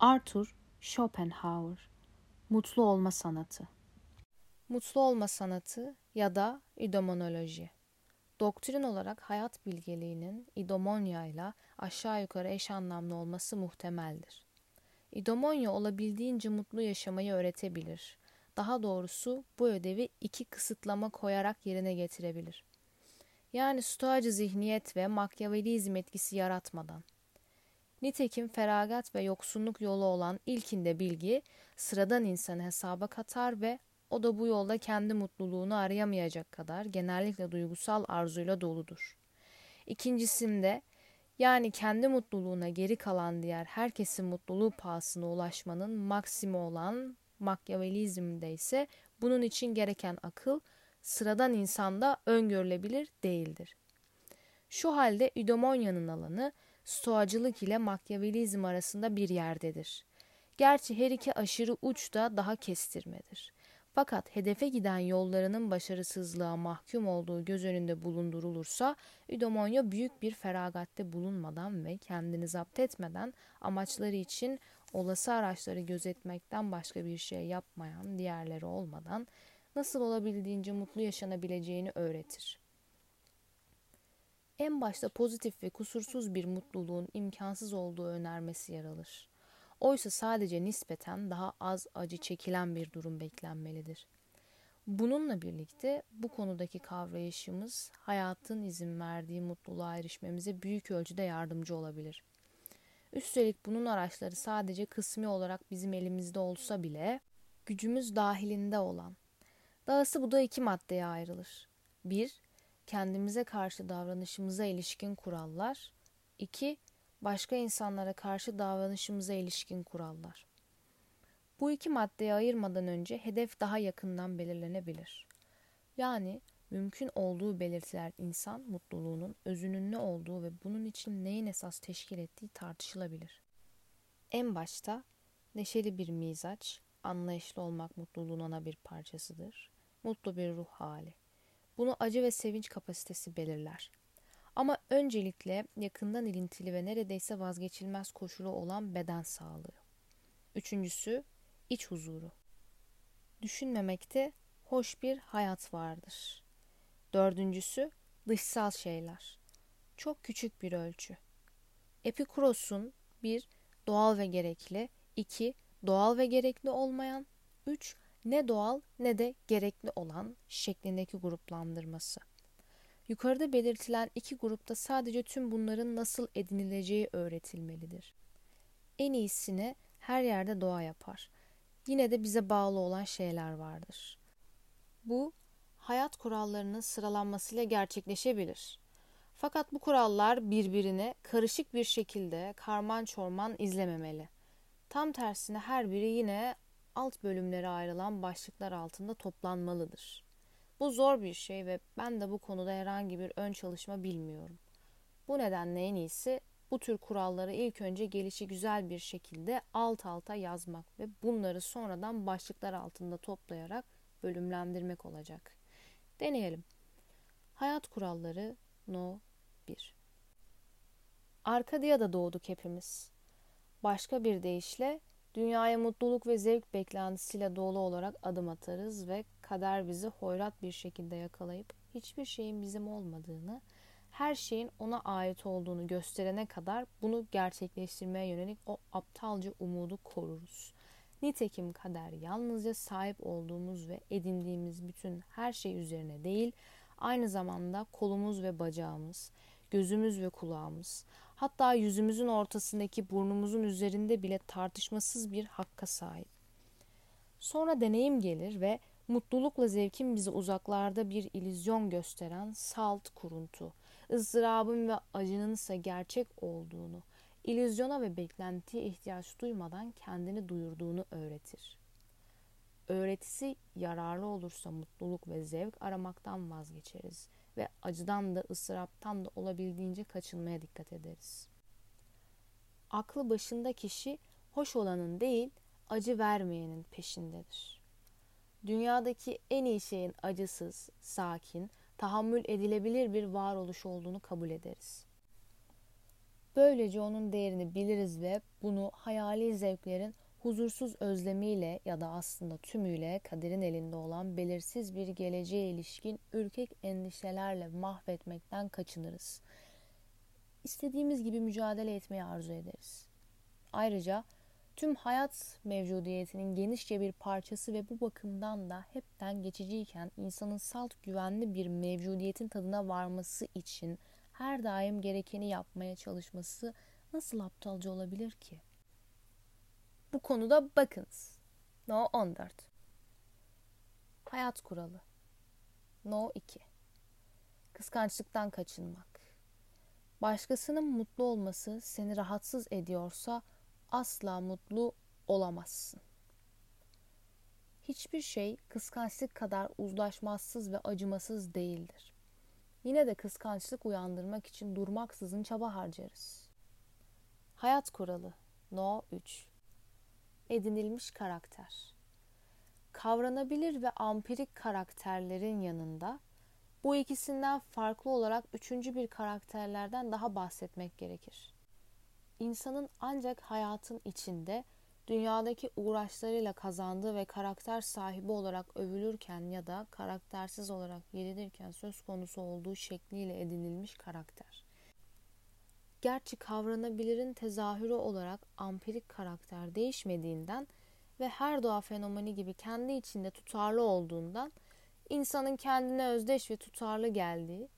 Arthur Schopenhauer Mutlu olma sanatı Mutlu olma sanatı ya da idomonoloji Doktrin olarak hayat bilgeliğinin idomonya ile aşağı yukarı eş anlamlı olması muhtemeldir. İdomonya olabildiğince mutlu yaşamayı öğretebilir. Daha doğrusu bu ödevi iki kısıtlama koyarak yerine getirebilir. Yani stoacı zihniyet ve makyavelizm etkisi yaratmadan. Nitekim feragat ve yoksunluk yolu olan ilkinde bilgi sıradan insanı hesaba katar ve o da bu yolda kendi mutluluğunu arayamayacak kadar genellikle duygusal arzuyla doludur. İkincisinde yani kendi mutluluğuna geri kalan diğer herkesin mutluluğu pahasına ulaşmanın maksimi olan Makyavelizmde ise bunun için gereken akıl sıradan insanda öngörülebilir değildir. Şu halde Üdomonya'nın alanı stoacılık ile Makyavelizm arasında bir yerdedir. Gerçi her iki aşırı uç da daha kestirmedir. Fakat hedefe giden yollarının başarısızlığa mahkum olduğu göz önünde bulundurulursa Üdomonya büyük bir feragatte bulunmadan ve kendini zapt etmeden amaçları için olası araçları gözetmekten başka bir şey yapmayan diğerleri olmadan nasıl olabildiğince mutlu yaşanabileceğini öğretir. En başta pozitif ve kusursuz bir mutluluğun imkansız olduğu önermesi yer alır. Oysa sadece nispeten daha az acı çekilen bir durum beklenmelidir. Bununla birlikte bu konudaki kavrayışımız hayatın izin verdiği mutluluğa erişmemize büyük ölçüde yardımcı olabilir. Üstelik bunun araçları sadece kısmi olarak bizim elimizde olsa bile gücümüz dahilinde olan. Dahası bu da iki maddeye ayrılır. Bir, kendimize karşı davranışımıza ilişkin kurallar. İki, başka insanlara karşı davranışımıza ilişkin kurallar. Bu iki maddeyi ayırmadan önce hedef daha yakından belirlenebilir. Yani mümkün olduğu belirtiler insan mutluluğunun özünün ne olduğu ve bunun için neyin esas teşkil ettiği tartışılabilir. En başta neşeli bir mizaç, anlayışlı olmak mutluluğun ana bir parçasıdır. Mutlu bir ruh hali. Bunu acı ve sevinç kapasitesi belirler. Ama öncelikle yakından ilintili ve neredeyse vazgeçilmez koşulu olan beden sağlığı. Üçüncüsü iç huzuru. Düşünmemekte hoş bir hayat vardır. Dördüncüsü dışsal şeyler. Çok küçük bir ölçü. Epikuros'un bir doğal ve gerekli, iki doğal ve gerekli olmayan, üç ne doğal ne de gerekli olan şeklindeki gruplandırması. Yukarıda belirtilen iki grupta sadece tüm bunların nasıl edinileceği öğretilmelidir. En iyisini her yerde doğa yapar. Yine de bize bağlı olan şeyler vardır. Bu hayat kurallarının sıralanmasıyla gerçekleşebilir. Fakat bu kurallar birbirini karışık bir şekilde karman çorman izlememeli. Tam tersine her biri yine alt bölümlere ayrılan başlıklar altında toplanmalıdır. Bu zor bir şey ve ben de bu konuda herhangi bir ön çalışma bilmiyorum. Bu nedenle en iyisi bu tür kuralları ilk önce gelişi güzel bir şekilde alt alta yazmak ve bunları sonradan başlıklar altında toplayarak bölümlendirmek olacak. Deneyelim. Hayat kuralları No 1 Arkadiya'da doğduk hepimiz. Başka bir deyişle dünyaya mutluluk ve zevk beklentisiyle dolu olarak adım atarız ve kader bizi hoyrat bir şekilde yakalayıp hiçbir şeyin bizim olmadığını, her şeyin ona ait olduğunu gösterene kadar bunu gerçekleştirmeye yönelik o aptalca umudu koruruz. Nitekim kader yalnızca sahip olduğumuz ve edindiğimiz bütün her şey üzerine değil, aynı zamanda kolumuz ve bacağımız, gözümüz ve kulağımız, hatta yüzümüzün ortasındaki burnumuzun üzerinde bile tartışmasız bir hakka sahip. Sonra deneyim gelir ve mutlulukla zevkin bizi uzaklarda bir ilizyon gösteren salt kuruntu, ızdırabın ve acının ise gerçek olduğunu, illüzyona ve beklentiye ihtiyaç duymadan kendini duyurduğunu öğretir. Öğretisi yararlı olursa mutluluk ve zevk aramaktan vazgeçeriz ve acıdan da ıstıraptan da olabildiğince kaçınmaya dikkat ederiz. Aklı başında kişi hoş olanın değil, acı vermeyenin peşindedir. Dünyadaki en iyi şeyin acısız, sakin, tahammül edilebilir bir varoluş olduğunu kabul ederiz. Böylece onun değerini biliriz ve bunu hayali zevklerin huzursuz özlemiyle ya da aslında tümüyle kaderin elinde olan belirsiz bir geleceğe ilişkin ürkek endişelerle mahvetmekten kaçınırız. İstediğimiz gibi mücadele etmeyi arzu ederiz. Ayrıca tüm hayat mevcudiyetinin genişçe bir parçası ve bu bakımdan da hepten geçiciyken insanın salt güvenli bir mevcudiyetin tadına varması için her daim gerekeni yapmaya çalışması nasıl aptalca olabilir ki? Bu konuda bakınız. No 14. Hayat kuralı. No 2. Kıskançlıktan kaçınmak. Başkasının mutlu olması seni rahatsız ediyorsa asla mutlu olamazsın. Hiçbir şey kıskançlık kadar uzlaşmazsız ve acımasız değildir. Yine de kıskançlık uyandırmak için durmaksızın çaba harcarız. Hayat kuralı No 3 Edinilmiş karakter Kavranabilir ve ampirik karakterlerin yanında bu ikisinden farklı olarak üçüncü bir karakterlerden daha bahsetmek gerekir. İnsanın ancak hayatın içinde dünyadaki uğraşlarıyla kazandığı ve karakter sahibi olarak övülürken ya da karaktersiz olarak yenilirken söz konusu olduğu şekliyle edinilmiş karakter. Gerçi kavranabilirin tezahürü olarak ampirik karakter değişmediğinden ve her doğa fenomeni gibi kendi içinde tutarlı olduğundan insanın kendine özdeş ve tutarlı geldiği,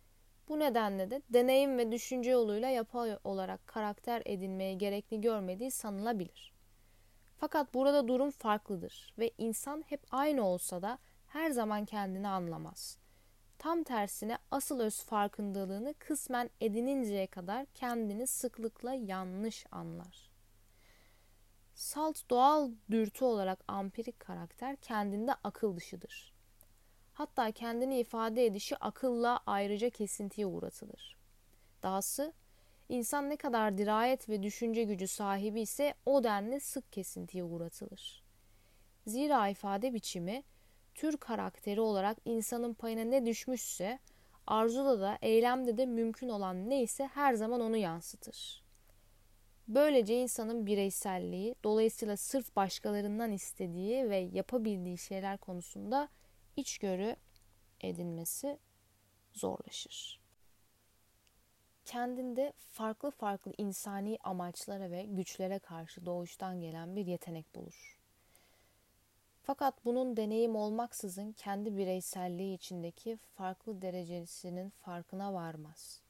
bu nedenle de deneyim ve düşünce yoluyla yapay olarak karakter edinmeye gerekli görmediği sanılabilir. Fakat burada durum farklıdır ve insan hep aynı olsa da her zaman kendini anlamaz. Tam tersine asıl öz farkındalığını kısmen edininceye kadar kendini sıklıkla yanlış anlar. Salt doğal dürtü olarak ampirik karakter kendinde akıl dışıdır. Hatta kendini ifade edişi akılla ayrıca kesintiye uğratılır. Dahası İnsan ne kadar dirayet ve düşünce gücü sahibi ise o denli sık kesintiye uğratılır. Zira ifade biçimi tür karakteri olarak insanın payına ne düşmüşse arzuda da eylemde de mümkün olan neyse her zaman onu yansıtır. Böylece insanın bireyselliği dolayısıyla sırf başkalarından istediği ve yapabildiği şeyler konusunda içgörü edinmesi zorlaşır kendinde farklı farklı insani amaçlara ve güçlere karşı doğuştan gelen bir yetenek bulur. Fakat bunun deneyim olmaksızın kendi bireyselliği içindeki farklı derecesinin farkına varmaz.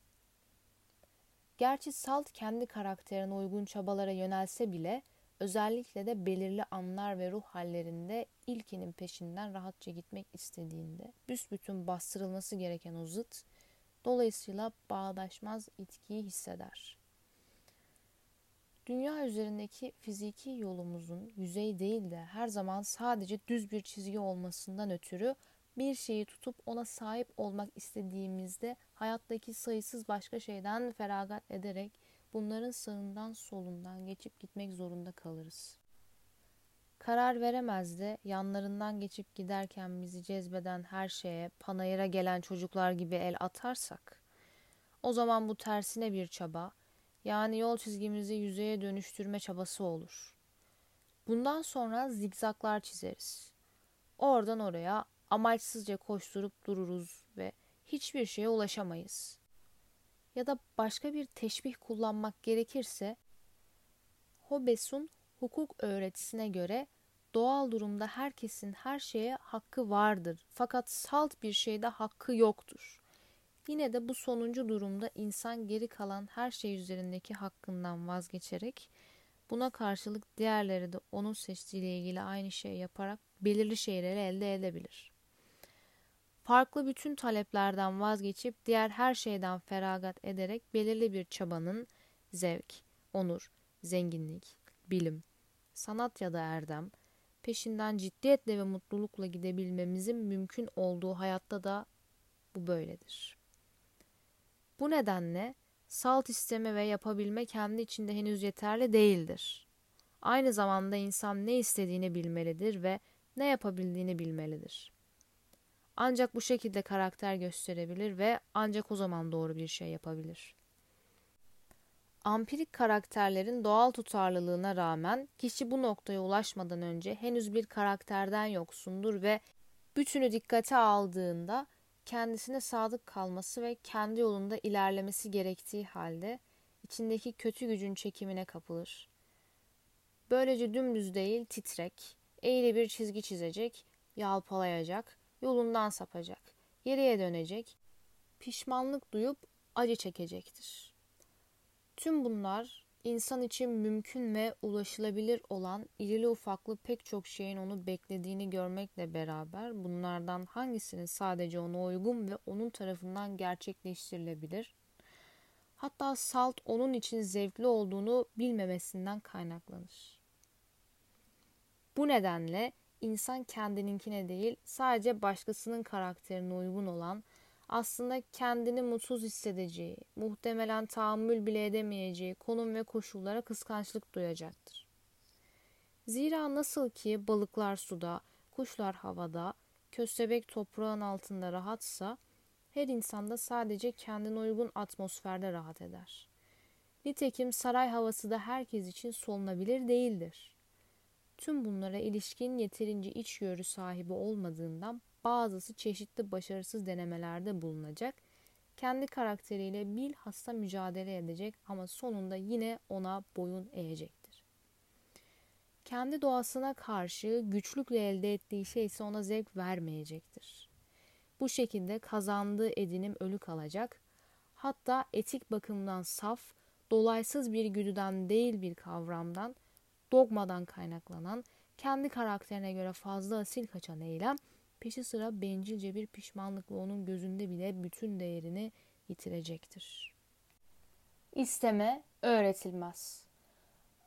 Gerçi Salt kendi karakterine uygun çabalara yönelse bile özellikle de belirli anlar ve ruh hallerinde ilkinin peşinden rahatça gitmek istediğinde büsbütün bastırılması gereken o zıt Dolayısıyla bağdaşmaz itkiyi hisseder. Dünya üzerindeki fiziki yolumuzun yüzey değil de her zaman sadece düz bir çizgi olmasından ötürü bir şeyi tutup ona sahip olmak istediğimizde hayattaki sayısız başka şeyden feragat ederek bunların sağından solundan geçip gitmek zorunda kalırız. Karar veremez de yanlarından geçip giderken bizi cezbeden her şeye panayıra gelen çocuklar gibi el atarsak, o zaman bu tersine bir çaba, yani yol çizgimizi yüzeye dönüştürme çabası olur. Bundan sonra zigzaklar çizeriz. Oradan oraya amaçsızca koşturup dururuz ve hiçbir şeye ulaşamayız. Ya da başka bir teşbih kullanmak gerekirse, Hobbes'un hukuk öğretisine göre doğal durumda herkesin her şeye hakkı vardır. Fakat salt bir şeyde hakkı yoktur. Yine de bu sonuncu durumda insan geri kalan her şey üzerindeki hakkından vazgeçerek buna karşılık diğerleri de onun seçtiğiyle ilgili aynı şey yaparak belirli şeyleri elde edebilir. Farklı bütün taleplerden vazgeçip diğer her şeyden feragat ederek belirli bir çabanın zevk, onur, zenginlik, bilim, sanat ya da erdem, peşinden ciddiyetle ve mutlulukla gidebilmemizin mümkün olduğu hayatta da bu böyledir. Bu nedenle salt isteme ve yapabilme kendi içinde henüz yeterli değildir. Aynı zamanda insan ne istediğini bilmelidir ve ne yapabildiğini bilmelidir. Ancak bu şekilde karakter gösterebilir ve ancak o zaman doğru bir şey yapabilir. Ampirik karakterlerin doğal tutarlılığına rağmen kişi bu noktaya ulaşmadan önce henüz bir karakterden yoksundur ve bütünü dikkate aldığında kendisine sadık kalması ve kendi yolunda ilerlemesi gerektiği halde içindeki kötü gücün çekimine kapılır. Böylece dümdüz değil titrek, eğri bir çizgi çizecek, yalpalayacak, yolundan sapacak, geriye dönecek, pişmanlık duyup acı çekecektir. Tüm bunlar insan için mümkün ve ulaşılabilir olan irili ufaklı pek çok şeyin onu beklediğini görmekle beraber bunlardan hangisinin sadece ona uygun ve onun tarafından gerçekleştirilebilir? Hatta salt onun için zevkli olduğunu bilmemesinden kaynaklanır. Bu nedenle insan kendininkine değil sadece başkasının karakterine uygun olan aslında kendini mutsuz hissedeceği, muhtemelen tahammül bile edemeyeceği konum ve koşullara kıskançlık duyacaktır. Zira nasıl ki balıklar suda, kuşlar havada, köstebek toprağın altında rahatsa, her insanda sadece kendine uygun atmosferde rahat eder. Nitekim saray havası da herkes için solunabilir değildir. Tüm bunlara ilişkin yeterince içgörü sahibi olmadığından bazısı çeşitli başarısız denemelerde bulunacak, kendi karakteriyle bilhassa mücadele edecek ama sonunda yine ona boyun eğecektir. Kendi doğasına karşı güçlükle elde ettiği şey ise ona zevk vermeyecektir. Bu şekilde kazandığı edinim ölü kalacak, hatta etik bakımdan saf, dolaysız bir güdüden değil bir kavramdan, dogmadan kaynaklanan, kendi karakterine göre fazla asil kaçan eylem, peşi sıra bencilce bir pişmanlıkla onun gözünde bile bütün değerini yitirecektir. İsteme öğretilmez.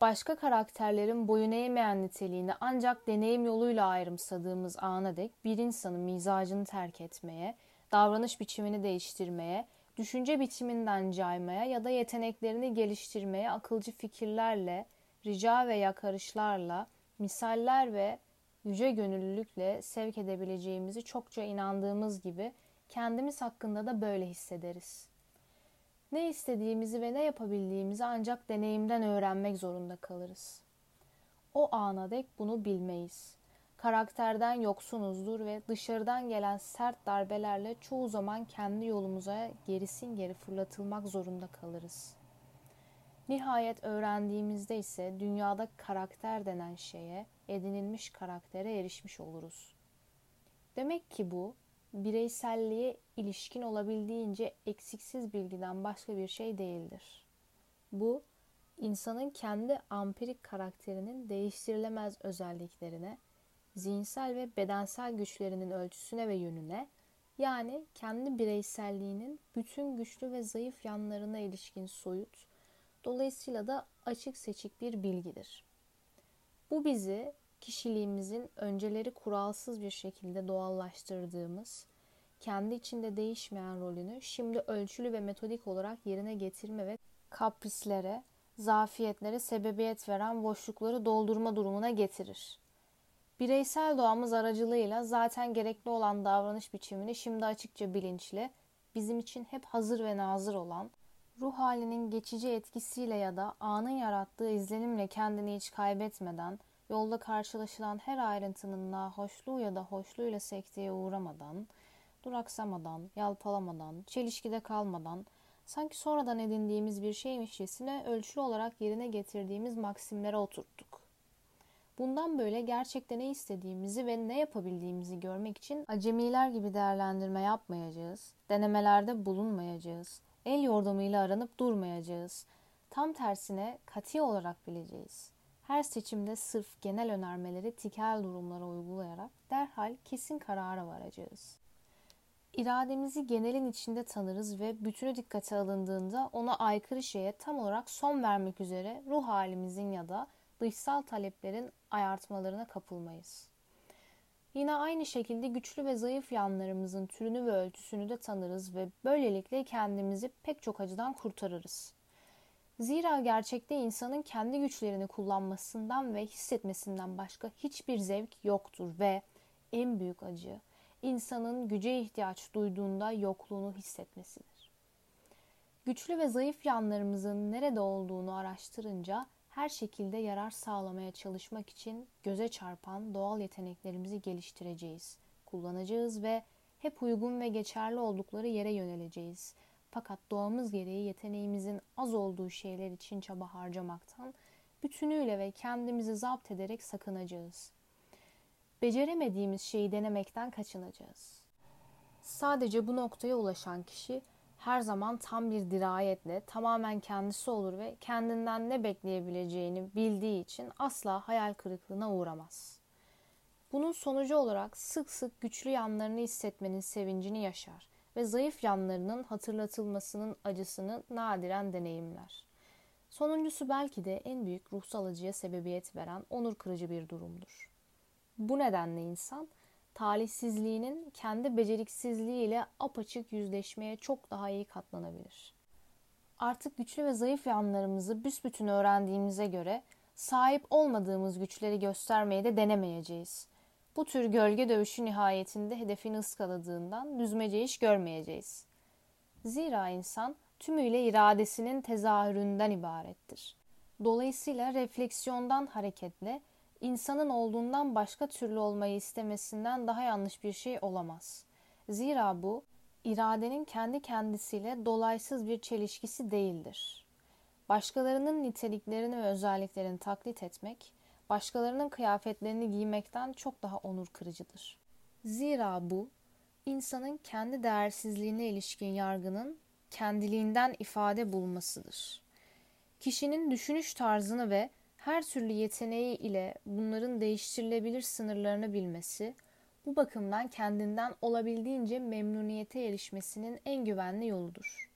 Başka karakterlerin boyun eğmeyen niteliğini ancak deneyim yoluyla ayrımsadığımız ana dek bir insanın mizacını terk etmeye, davranış biçimini değiştirmeye, düşünce biçiminden caymaya ya da yeteneklerini geliştirmeye akılcı fikirlerle, rica ve yakarışlarla, misaller ve yüce gönüllülükle sevk edebileceğimizi çokça inandığımız gibi kendimiz hakkında da böyle hissederiz. Ne istediğimizi ve ne yapabildiğimizi ancak deneyimden öğrenmek zorunda kalırız. O ana dek bunu bilmeyiz. Karakterden yoksunuzdur ve dışarıdan gelen sert darbelerle çoğu zaman kendi yolumuza gerisin geri fırlatılmak zorunda kalırız.'' Nihayet öğrendiğimizde ise dünyada karakter denen şeye, edinilmiş karaktere erişmiş oluruz. Demek ki bu, bireyselliğe ilişkin olabildiğince eksiksiz bilgiden başka bir şey değildir. Bu, insanın kendi ampirik karakterinin değiştirilemez özelliklerine, zihinsel ve bedensel güçlerinin ölçüsüne ve yönüne, yani kendi bireyselliğinin bütün güçlü ve zayıf yanlarına ilişkin soyut, Dolayısıyla da açık seçik bir bilgidir. Bu bizi kişiliğimizin önceleri kuralsız bir şekilde doğallaştırdığımız, kendi içinde değişmeyen rolünü şimdi ölçülü ve metodik olarak yerine getirme ve kaprislere, zafiyetlere sebebiyet veren boşlukları doldurma durumuna getirir. Bireysel doğamız aracılığıyla zaten gerekli olan davranış biçimini şimdi açıkça bilinçli, bizim için hep hazır ve nazır olan, ruh halinin geçici etkisiyle ya da anın yarattığı izlenimle kendini hiç kaybetmeden, yolda karşılaşılan her ayrıntının nahoşluğu ya da hoşluğuyla sekteye uğramadan, duraksamadan, yalpalamadan, çelişkide kalmadan, sanki sonradan edindiğimiz bir şeymişçesine ölçülü olarak yerine getirdiğimiz maksimlere oturttuk. Bundan böyle gerçekten ne istediğimizi ve ne yapabildiğimizi görmek için acemiler gibi değerlendirme yapmayacağız, denemelerde bulunmayacağız, el yordamıyla aranıp durmayacağız. Tam tersine kati olarak bileceğiz. Her seçimde sırf genel önermeleri tikel durumlara uygulayarak derhal kesin karara varacağız. İrademizi genelin içinde tanırız ve bütünü dikkate alındığında ona aykırı şeye tam olarak son vermek üzere ruh halimizin ya da dışsal taleplerin ayartmalarına kapılmayız. Yine aynı şekilde güçlü ve zayıf yanlarımızın türünü ve ölçüsünü de tanırız ve böylelikle kendimizi pek çok acıdan kurtarırız. Zira gerçekte insanın kendi güçlerini kullanmasından ve hissetmesinden başka hiçbir zevk yoktur ve en büyük acı insanın güce ihtiyaç duyduğunda yokluğunu hissetmesidir. Güçlü ve zayıf yanlarımızın nerede olduğunu araştırınca her şekilde yarar sağlamaya çalışmak için göze çarpan doğal yeteneklerimizi geliştireceğiz, kullanacağız ve hep uygun ve geçerli oldukları yere yöneleceğiz. Fakat doğamız gereği yeteneğimizin az olduğu şeyler için çaba harcamaktan bütünüyle ve kendimizi zapt ederek sakınacağız. Beceremediğimiz şeyi denemekten kaçınacağız. Sadece bu noktaya ulaşan kişi her zaman tam bir dirayetle tamamen kendisi olur ve kendinden ne bekleyebileceğini bildiği için asla hayal kırıklığına uğramaz. Bunun sonucu olarak sık sık güçlü yanlarını hissetmenin sevincini yaşar ve zayıf yanlarının hatırlatılmasının acısını nadiren deneyimler. Sonuncusu belki de en büyük ruhsal acıya sebebiyet veren onur kırıcı bir durumdur. Bu nedenle insan talihsizliğinin kendi beceriksizliğiyle apaçık yüzleşmeye çok daha iyi katlanabilir. Artık güçlü ve zayıf yanlarımızı büsbütün öğrendiğimize göre sahip olmadığımız güçleri göstermeye de denemeyeceğiz. Bu tür gölge dövüşü nihayetinde hedefini ıskaladığından düzmece iş görmeyeceğiz. Zira insan tümüyle iradesinin tezahüründen ibarettir. Dolayısıyla refleksiyondan hareketle insanın olduğundan başka türlü olmayı istemesinden daha yanlış bir şey olamaz. Zira bu iradenin kendi kendisiyle dolaysız bir çelişkisi değildir. Başkalarının niteliklerini ve özelliklerini taklit etmek, başkalarının kıyafetlerini giymekten çok daha onur kırıcıdır. Zira bu, insanın kendi değersizliğine ilişkin yargının kendiliğinden ifade bulmasıdır. Kişinin düşünüş tarzını ve her türlü yeteneği ile bunların değiştirilebilir sınırlarını bilmesi, bu bakımdan kendinden olabildiğince memnuniyete erişmesinin en güvenli yoludur.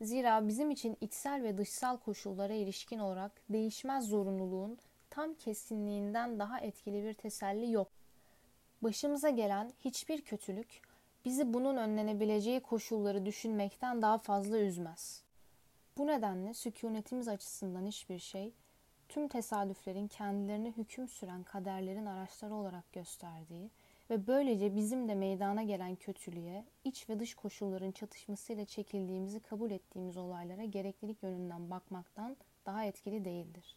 Zira bizim için içsel ve dışsal koşullara ilişkin olarak değişmez zorunluluğun tam kesinliğinden daha etkili bir teselli yok. Başımıza gelen hiçbir kötülük bizi bunun önlenebileceği koşulları düşünmekten daha fazla üzmez. Bu nedenle sükunetimiz açısından hiçbir şey tüm tesadüflerin kendilerine hüküm süren kaderlerin araçları olarak gösterdiği ve böylece bizim de meydana gelen kötülüğe, iç ve dış koşulların çatışmasıyla çekildiğimizi kabul ettiğimiz olaylara gereklilik yönünden bakmaktan daha etkili değildir.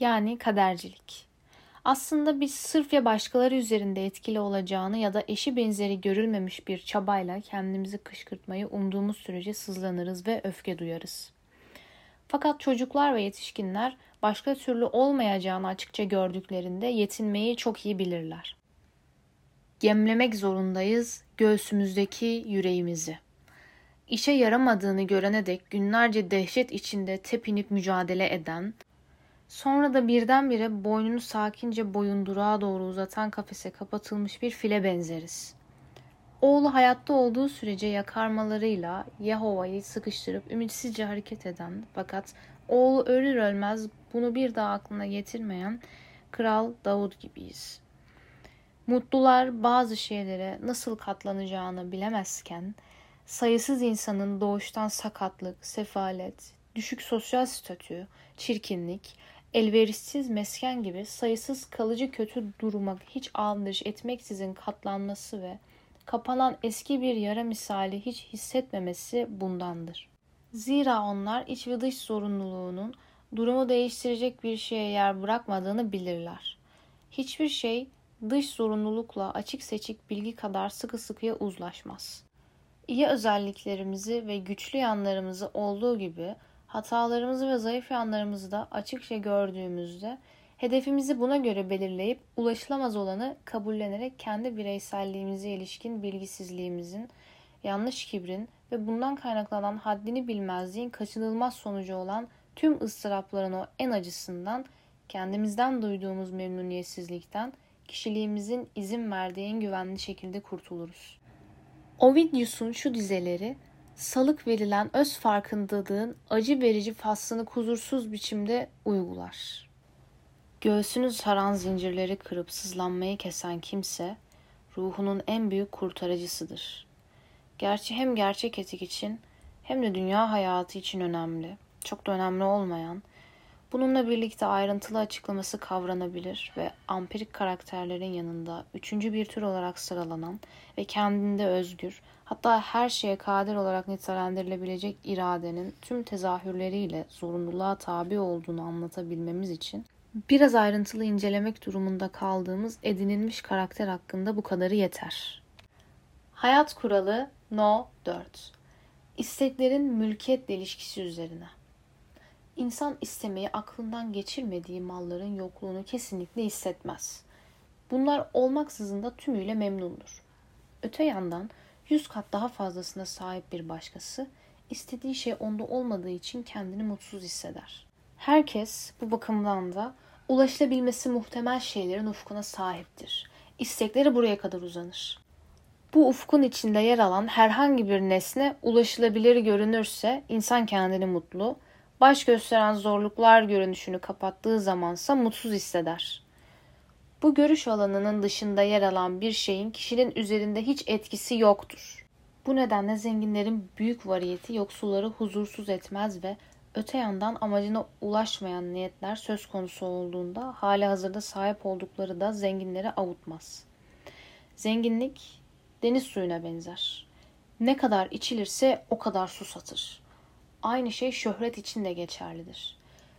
Yani kadercilik. Aslında biz sırf ya başkaları üzerinde etkili olacağını ya da eşi benzeri görülmemiş bir çabayla kendimizi kışkırtmayı umduğumuz sürece sızlanırız ve öfke duyarız. Fakat çocuklar ve yetişkinler başka türlü olmayacağını açıkça gördüklerinde yetinmeyi çok iyi bilirler. Gemlemek zorundayız göğsümüzdeki yüreğimizi. İşe yaramadığını görene dek günlerce dehşet içinde tepinip mücadele eden, sonra da birdenbire boynunu sakince boyunduruğa doğru uzatan kafese kapatılmış bir file benzeriz. Oğlu hayatta olduğu sürece yakarmalarıyla Yahova'yı sıkıştırıp ümitsizce hareket eden fakat oğlu ölür ölmez bunu bir daha aklına getirmeyen Kral Davud gibiyiz. Mutlular bazı şeylere nasıl katlanacağını bilemezken sayısız insanın doğuştan sakatlık, sefalet, düşük sosyal statü, çirkinlik, elverişsiz mesken gibi sayısız kalıcı kötü duruma hiç aldırış etmeksizin katlanması ve kapanan eski bir yara misali hiç hissetmemesi bundandır. Zira onlar iç ve dış zorunluluğunun durumu değiştirecek bir şeye yer bırakmadığını bilirler. Hiçbir şey dış zorunlulukla açık seçik bilgi kadar sıkı sıkıya uzlaşmaz. İyi özelliklerimizi ve güçlü yanlarımızı olduğu gibi hatalarımızı ve zayıf yanlarımızı da açıkça gördüğümüzde hedefimizi buna göre belirleyip ulaşılamaz olanı kabullenerek kendi bireyselliğimize ilişkin bilgisizliğimizin, yanlış kibrin ve bundan kaynaklanan haddini bilmezliğin kaçınılmaz sonucu olan tüm ıstırapların o en acısından, kendimizden duyduğumuz memnuniyetsizlikten, kişiliğimizin izin verdiği en güvenli şekilde kurtuluruz. Ovidius'un şu dizeleri, salık verilen öz farkındalığın acı verici faslını kusursuz biçimde uygular. Göğsünü saran zincirleri kırıp sızlanmayı kesen kimse, ruhunun en büyük kurtarıcısıdır. Gerçi hem gerçek etik için hem de dünya hayatı için önemli çok da önemli olmayan, Bununla birlikte ayrıntılı açıklaması kavranabilir ve ampirik karakterlerin yanında üçüncü bir tür olarak sıralanan ve kendinde özgür, hatta her şeye kadir olarak nitelendirilebilecek iradenin tüm tezahürleriyle zorunluluğa tabi olduğunu anlatabilmemiz için biraz ayrıntılı incelemek durumunda kaldığımız edinilmiş karakter hakkında bu kadarı yeter. Hayat kuralı No 4 İsteklerin mülkiyetle ilişkisi üzerine. İnsan istemeyi aklından geçirmediği malların yokluğunu kesinlikle hissetmez. Bunlar olmaksızın da tümüyle memnundur. Öte yandan yüz kat daha fazlasına sahip bir başkası istediği şey onda olmadığı için kendini mutsuz hisseder. Herkes bu bakımdan da ulaşılabilmesi muhtemel şeylerin ufkuna sahiptir. İstekleri buraya kadar uzanır. Bu ufkun içinde yer alan herhangi bir nesne ulaşılabilir görünürse insan kendini mutlu, baş gösteren zorluklar görünüşünü kapattığı zamansa mutsuz hisseder. Bu görüş alanının dışında yer alan bir şeyin kişinin üzerinde hiç etkisi yoktur. Bu nedenle zenginlerin büyük variyeti yoksulları huzursuz etmez ve öte yandan amacına ulaşmayan niyetler söz konusu olduğunda hali hazırda sahip oldukları da zenginleri avutmaz. Zenginlik deniz suyuna benzer. Ne kadar içilirse o kadar susatır. Aynı şey şöhret için de geçerlidir.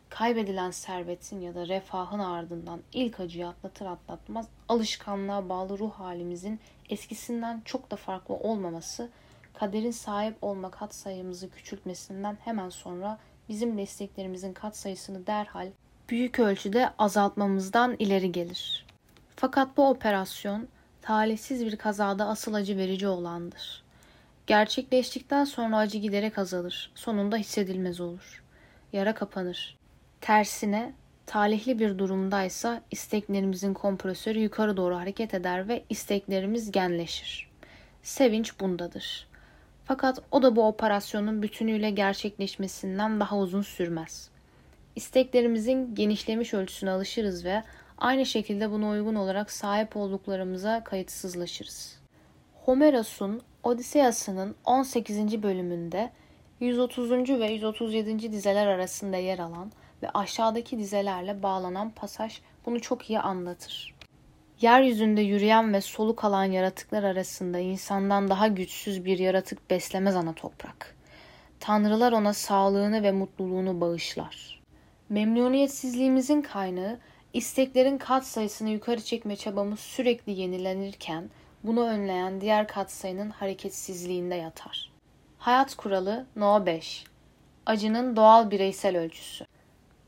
Kaybedilen servetin ya da refahın ardından ilk acıyı atlatır atlatmaz alışkanlığa bağlı ruh halimizin eskisinden çok da farklı olmaması, kaderin sahip olma kat sayımızı küçültmesinden hemen sonra bizim desteklerimizin kat sayısını derhal büyük ölçüde azaltmamızdan ileri gelir. Fakat bu operasyon talihsiz bir kazada asıl acı verici olandır. Gerçekleştikten sonra acı giderek azalır. Sonunda hissedilmez olur. Yara kapanır. Tersine talihli bir durumdaysa isteklerimizin kompresörü yukarı doğru hareket eder ve isteklerimiz genleşir. Sevinç bundadır. Fakat o da bu operasyonun bütünüyle gerçekleşmesinden daha uzun sürmez. İsteklerimizin genişlemiş ölçüsüne alışırız ve aynı şekilde buna uygun olarak sahip olduklarımıza kayıtsızlaşırız. Homeros'un Odiseyası'nın 18. bölümünde 130. ve 137. dizeler arasında yer alan ve aşağıdaki dizelerle bağlanan pasaj bunu çok iyi anlatır. Yeryüzünde yürüyen ve soluk alan yaratıklar arasında insandan daha güçsüz bir yaratık beslemez ana toprak. Tanrılar ona sağlığını ve mutluluğunu bağışlar. Memnuniyetsizliğimizin kaynağı isteklerin kat sayısını yukarı çekme çabamız sürekli yenilenirken bunu önleyen diğer katsayının hareketsizliğinde yatar. Hayat kuralı No 5 Acının doğal bireysel ölçüsü.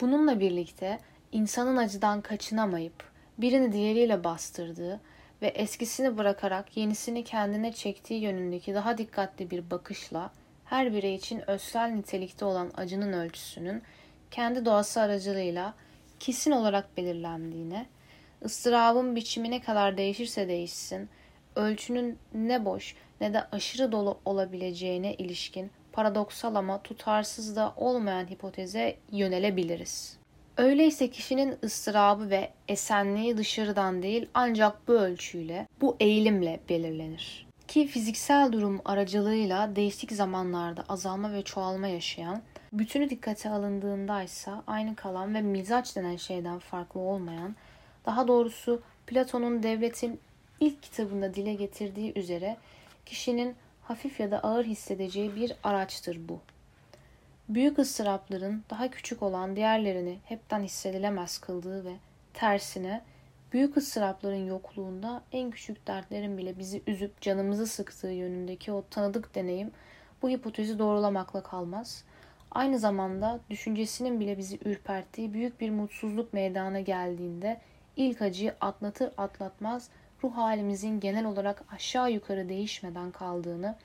Bununla birlikte insanın acıdan kaçınamayıp birini diğeriyle bastırdığı ve eskisini bırakarak yenisini kendine çektiği yönündeki daha dikkatli bir bakışla her birey için özsel nitelikte olan acının ölçüsünün kendi doğası aracılığıyla kesin olarak belirlendiğine, ıstırabın biçimi ne kadar değişirse değişsin, ölçünün ne boş ne de aşırı dolu olabileceğine ilişkin paradoksal ama tutarsız da olmayan hipoteze yönelebiliriz. Öyleyse kişinin ıstırabı ve esenliği dışarıdan değil ancak bu ölçüyle, bu eğilimle belirlenir. Ki fiziksel durum aracılığıyla değişik zamanlarda azalma ve çoğalma yaşayan, bütünü dikkate alındığında ise aynı kalan ve mizaç denen şeyden farklı olmayan, daha doğrusu Platon'un devletin ilk kitabında dile getirdiği üzere kişinin hafif ya da ağır hissedeceği bir araçtır bu. Büyük ıstırapların daha küçük olan diğerlerini hepten hissedilemez kıldığı ve tersine büyük ıstırapların yokluğunda en küçük dertlerin bile bizi üzüp canımızı sıktığı yönündeki o tanıdık deneyim bu hipotezi doğrulamakla kalmaz. Aynı zamanda düşüncesinin bile bizi ürperttiği büyük bir mutsuzluk meydana geldiğinde ilk acıyı atlatır atlatmaz ruh halimizin genel olarak aşağı yukarı değişmeden kaldığını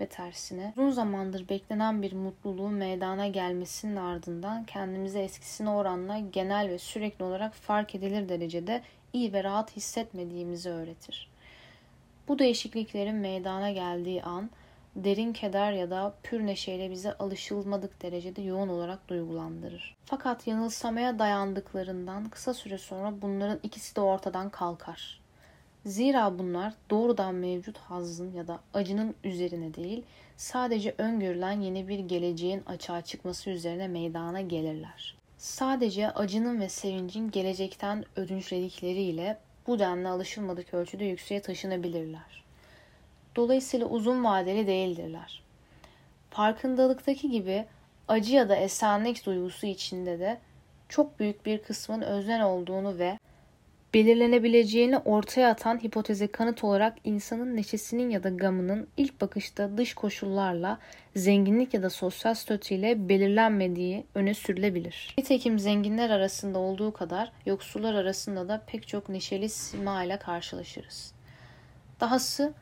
ve tersine uzun zamandır beklenen bir mutluluğun meydana gelmesinin ardından kendimizi eskisine oranla genel ve sürekli olarak fark edilir derecede iyi ve rahat hissetmediğimizi öğretir. Bu değişikliklerin meydana geldiği an derin keder ya da pür neşeyle bize alışılmadık derecede yoğun olarak duygulandırır. Fakat yanılsamaya dayandıklarından kısa süre sonra bunların ikisi de ortadan kalkar. Zira bunlar doğrudan mevcut hazzın ya da acının üzerine değil, sadece öngörülen yeni bir geleceğin açığa çıkması üzerine meydana gelirler. Sadece acının ve sevincin gelecekten ödünçledikleriyle bu denli alışılmadık ölçüde yükseğe taşınabilirler. Dolayısıyla uzun vadeli değildirler. Farkındalıktaki gibi acı ya da esenlik duygusu içinde de çok büyük bir kısmın öznel olduğunu ve belirlenebileceğini ortaya atan hipoteze kanıt olarak insanın neşesinin ya da gamının ilk bakışta dış koşullarla, zenginlik ya da sosyal statüyle belirlenmediği öne sürülebilir. Nitekim zenginler arasında olduğu kadar yoksullar arasında da pek çok neşeli sima ile karşılaşırız. Dahası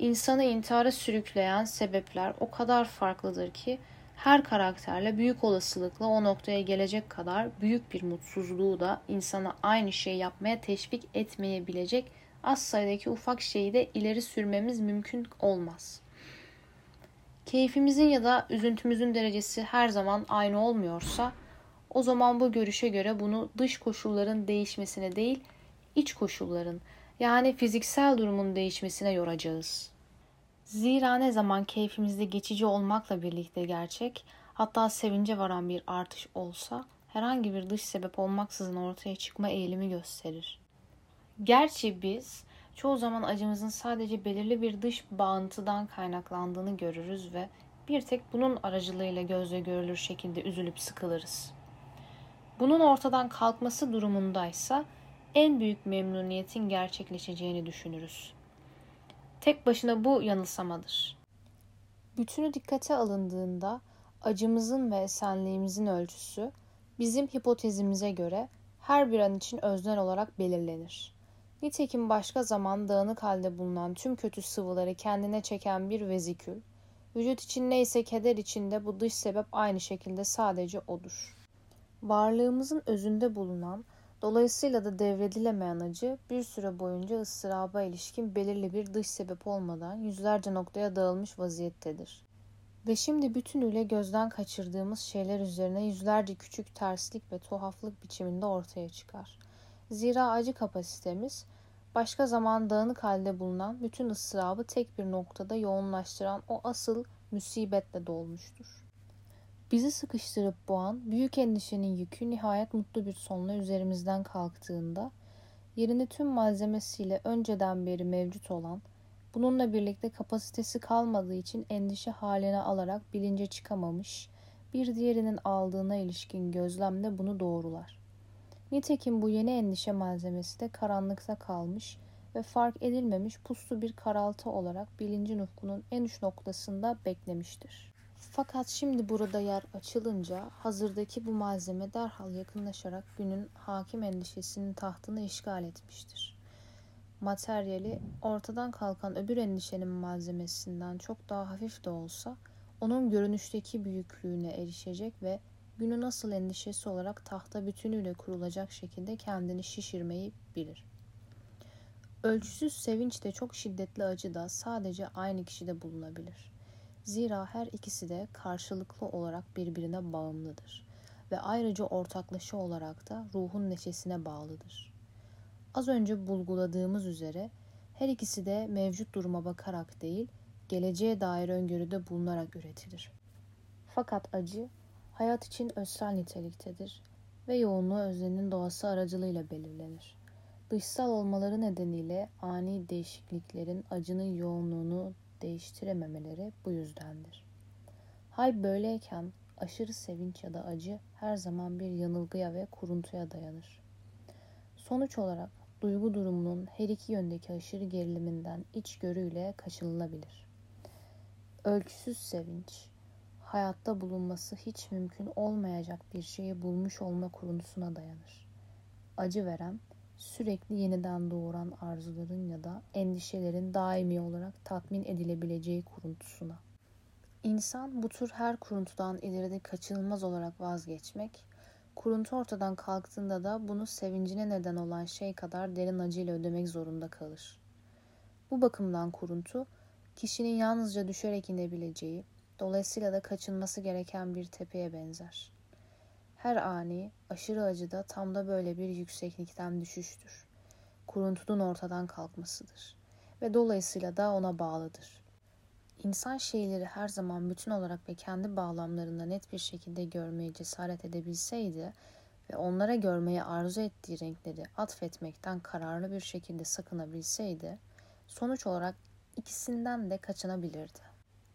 insanı intihara sürükleyen sebepler o kadar farklıdır ki her karakterle büyük olasılıkla o noktaya gelecek kadar büyük bir mutsuzluğu da insana aynı şeyi yapmaya teşvik etmeyebilecek az sayıdaki ufak şeyi de ileri sürmemiz mümkün olmaz. Keyfimizin ya da üzüntümüzün derecesi her zaman aynı olmuyorsa o zaman bu görüşe göre bunu dış koşulların değişmesine değil, iç koşulların yani fiziksel durumun değişmesine yoracağız. Zira ne zaman keyfimizde geçici olmakla birlikte gerçek, hatta sevince varan bir artış olsa, herhangi bir dış sebep olmaksızın ortaya çıkma eğilimi gösterir. Gerçi biz çoğu zaman acımızın sadece belirli bir dış bağıntıdan kaynaklandığını görürüz ve bir tek bunun aracılığıyla gözle görülür şekilde üzülüp sıkılırız. Bunun ortadan kalkması durumundaysa en büyük memnuniyetin gerçekleşeceğini düşünürüz. Tek başına bu yanılsamadır. Bütünü dikkate alındığında acımızın ve esenliğimizin ölçüsü bizim hipotezimize göre her bir an için öznel olarak belirlenir. Nitekim başka zaman dağınık halde bulunan tüm kötü sıvıları kendine çeken bir vezikül, vücut için neyse keder içinde bu dış sebep aynı şekilde sadece odur. Varlığımızın özünde bulunan Dolayısıyla da devredilemeyen acı bir süre boyunca ıstıraba ilişkin belirli bir dış sebep olmadan yüzlerce noktaya dağılmış vaziyettedir. Ve şimdi bütünüyle gözden kaçırdığımız şeyler üzerine yüzlerce küçük terslik ve tuhaflık biçiminde ortaya çıkar. Zira acı kapasitemiz başka zaman dağınık halde bulunan bütün ıstırabı tek bir noktada yoğunlaştıran o asıl musibetle dolmuştur. Bizi sıkıştırıp boğan büyük endişenin yükü nihayet mutlu bir sonla üzerimizden kalktığında yerini tüm malzemesiyle önceden beri mevcut olan bununla birlikte kapasitesi kalmadığı için endişe haline alarak bilince çıkamamış bir diğerinin aldığına ilişkin gözlemde bunu doğrular. Nitekim bu yeni endişe malzemesi de karanlıkta kalmış ve fark edilmemiş puslu bir karaltı olarak bilincin ufkunun en uç noktasında beklemiştir. Fakat şimdi burada yer açılınca hazırdaki bu malzeme derhal yakınlaşarak günün hakim endişesinin tahtını işgal etmiştir. Materyali ortadan kalkan öbür endişenin malzemesinden çok daha hafif de olsa onun görünüşteki büyüklüğüne erişecek ve günü nasıl endişesi olarak tahta bütünüyle kurulacak şekilde kendini şişirmeyi bilir. Ölçüsüz sevinç de çok şiddetli acı da sadece aynı kişide bulunabilir. Zira her ikisi de karşılıklı olarak birbirine bağımlıdır ve ayrıca ortaklaşa olarak da ruhun neşesine bağlıdır. Az önce bulguladığımız üzere her ikisi de mevcut duruma bakarak değil, geleceğe dair öngörüde bulunarak üretilir. Fakat acı, hayat için özsel niteliktedir ve yoğunluğu öznenin doğası aracılığıyla belirlenir. Dışsal olmaları nedeniyle ani değişikliklerin acının yoğunluğunu değiştirememeleri bu yüzdendir. Hal böyleyken aşırı sevinç ya da acı her zaman bir yanılgıya ve kuruntuya dayanır. Sonuç olarak duygu durumunun her iki yöndeki aşırı geriliminden içgörüyle kaçınılabilir. Ölçüsüz sevinç, hayatta bulunması hiç mümkün olmayacak bir şeyi bulmuş olma kuruntusuna dayanır. Acı veren, sürekli yeniden doğuran arzuların ya da endişelerin daimi olarak tatmin edilebileceği kuruntusuna. İnsan bu tür her kuruntudan ileride kaçınılmaz olarak vazgeçmek, kuruntu ortadan kalktığında da bunu sevincine neden olan şey kadar derin acıyla ödemek zorunda kalır. Bu bakımdan kuruntu, kişinin yalnızca düşerek inebileceği, dolayısıyla da kaçınması gereken bir tepeye benzer.'' Her ani, aşırı acı da tam da böyle bir yükseklikten düşüştür. Kuruntunun ortadan kalkmasıdır. Ve dolayısıyla da ona bağlıdır. İnsan şeyleri her zaman bütün olarak ve kendi bağlamlarında net bir şekilde görmeye cesaret edebilseydi, ve onlara görmeyi arzu ettiği renkleri atfetmekten kararlı bir şekilde sakınabilseydi, sonuç olarak ikisinden de kaçınabilirdi.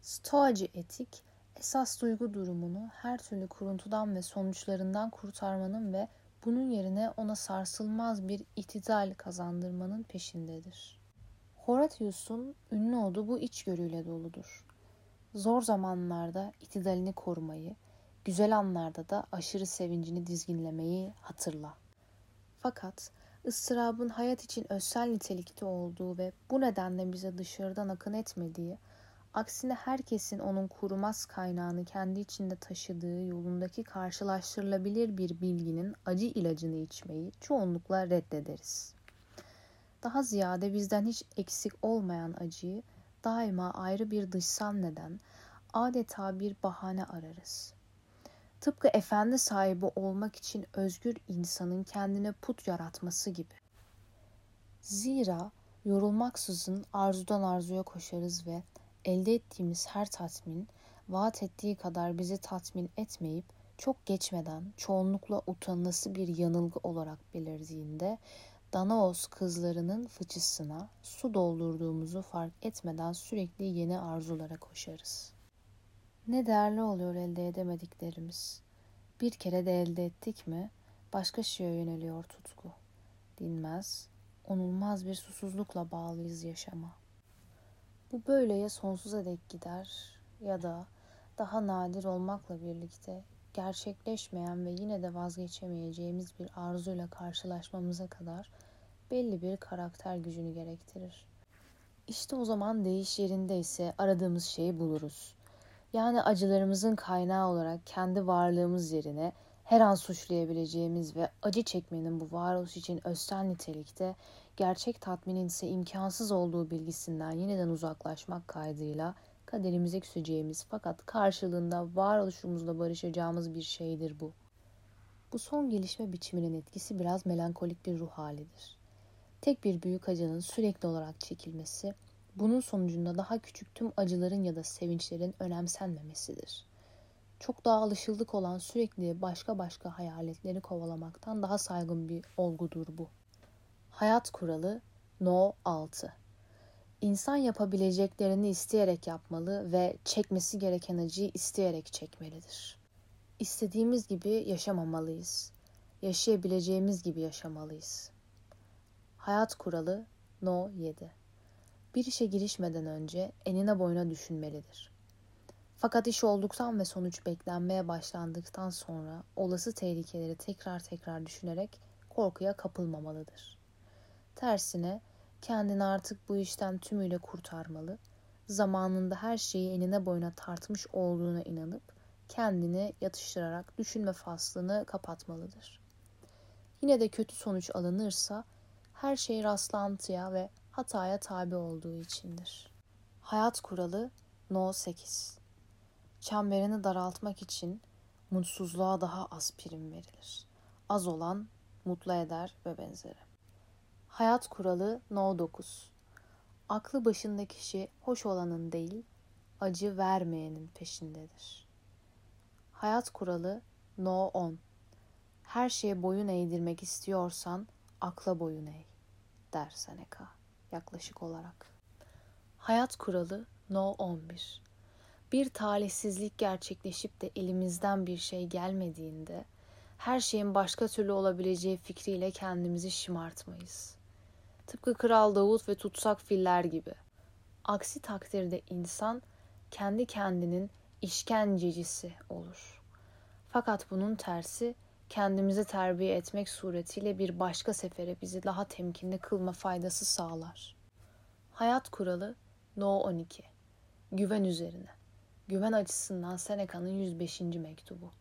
Stoacı etik, esas duygu durumunu her türlü kuruntudan ve sonuçlarından kurtarmanın ve bunun yerine ona sarsılmaz bir itidal kazandırmanın peşindedir. Horatius'un ünlü olduğu bu içgörüyle doludur. Zor zamanlarda itidalini korumayı, güzel anlarda da aşırı sevincini dizginlemeyi hatırla. Fakat ıstırabın hayat için özsel nitelikte olduğu ve bu nedenle bize dışarıdan akın etmediği, aksine herkesin onun kurumaz kaynağını kendi içinde taşıdığı yolundaki karşılaştırılabilir bir bilginin acı ilacını içmeyi çoğunlukla reddederiz. Daha ziyade bizden hiç eksik olmayan acıyı daima ayrı bir dışsal neden, adeta bir bahane ararız. Tıpkı efendi sahibi olmak için özgür insanın kendine put yaratması gibi. Zira yorulmaksızın arzudan arzuya koşarız ve elde ettiğimiz her tatmin vaat ettiği kadar bizi tatmin etmeyip çok geçmeden çoğunlukla utanılası bir yanılgı olarak belirdiğinde Danaos kızlarının fıçısına su doldurduğumuzu fark etmeden sürekli yeni arzulara koşarız. Ne değerli oluyor elde edemediklerimiz. Bir kere de elde ettik mi başka şeye yöneliyor tutku. Dinmez, onulmaz bir susuzlukla bağlıyız yaşama. Bu böyle ya sonsuza dek gider ya da daha nadir olmakla birlikte gerçekleşmeyen ve yine de vazgeçemeyeceğimiz bir arzuyla karşılaşmamıza kadar belli bir karakter gücünü gerektirir. İşte o zaman değiş yerinde ise aradığımız şeyi buluruz. Yani acılarımızın kaynağı olarak kendi varlığımız yerine her an suçlayabileceğimiz ve acı çekmenin bu varoluş için özsel nitelikte gerçek tatminin ise imkansız olduğu bilgisinden yeniden uzaklaşmak kaydıyla kaderimize küseceğimiz fakat karşılığında varoluşumuzla barışacağımız bir şeydir bu. Bu son gelişme biçiminin etkisi biraz melankolik bir ruh halidir. Tek bir büyük acının sürekli olarak çekilmesi, bunun sonucunda daha küçük tüm acıların ya da sevinçlerin önemsenmemesidir. Çok daha alışıldık olan sürekli başka başka hayaletleri kovalamaktan daha saygın bir olgudur bu. Hayat kuralı No 6 İnsan yapabileceklerini isteyerek yapmalı ve çekmesi gereken acıyı isteyerek çekmelidir. İstediğimiz gibi yaşamamalıyız. Yaşayabileceğimiz gibi yaşamalıyız. Hayat kuralı No 7 Bir işe girişmeden önce enine boyuna düşünmelidir. Fakat iş olduktan ve sonuç beklenmeye başlandıktan sonra olası tehlikeleri tekrar tekrar düşünerek korkuya kapılmamalıdır. Tersine kendini artık bu işten tümüyle kurtarmalı, zamanında her şeyi enine boyuna tartmış olduğuna inanıp kendini yatıştırarak düşünme faslını kapatmalıdır. Yine de kötü sonuç alınırsa her şey rastlantıya ve hataya tabi olduğu içindir. Hayat kuralı No 8 Çemberini daraltmak için mutsuzluğa daha az prim verilir. Az olan mutlu eder ve benzeri. Hayat kuralı No 9 Aklı başında kişi hoş olanın değil, acı vermeyenin peşindedir. Hayat kuralı No 10 Her şeye boyun eğdirmek istiyorsan akla boyun eğ, der Seneca yaklaşık olarak. Hayat kuralı No 11 Bir talihsizlik gerçekleşip de elimizden bir şey gelmediğinde her şeyin başka türlü olabileceği fikriyle kendimizi şımartmayız. Tıpkı Kral Davut ve tutsak filler gibi. Aksi takdirde insan kendi kendinin işkencecisi olur. Fakat bunun tersi kendimizi terbiye etmek suretiyle bir başka sefere bizi daha temkinli kılma faydası sağlar. Hayat kuralı No 12 Güven üzerine. Güven açısından Seneca'nın 105. mektubu.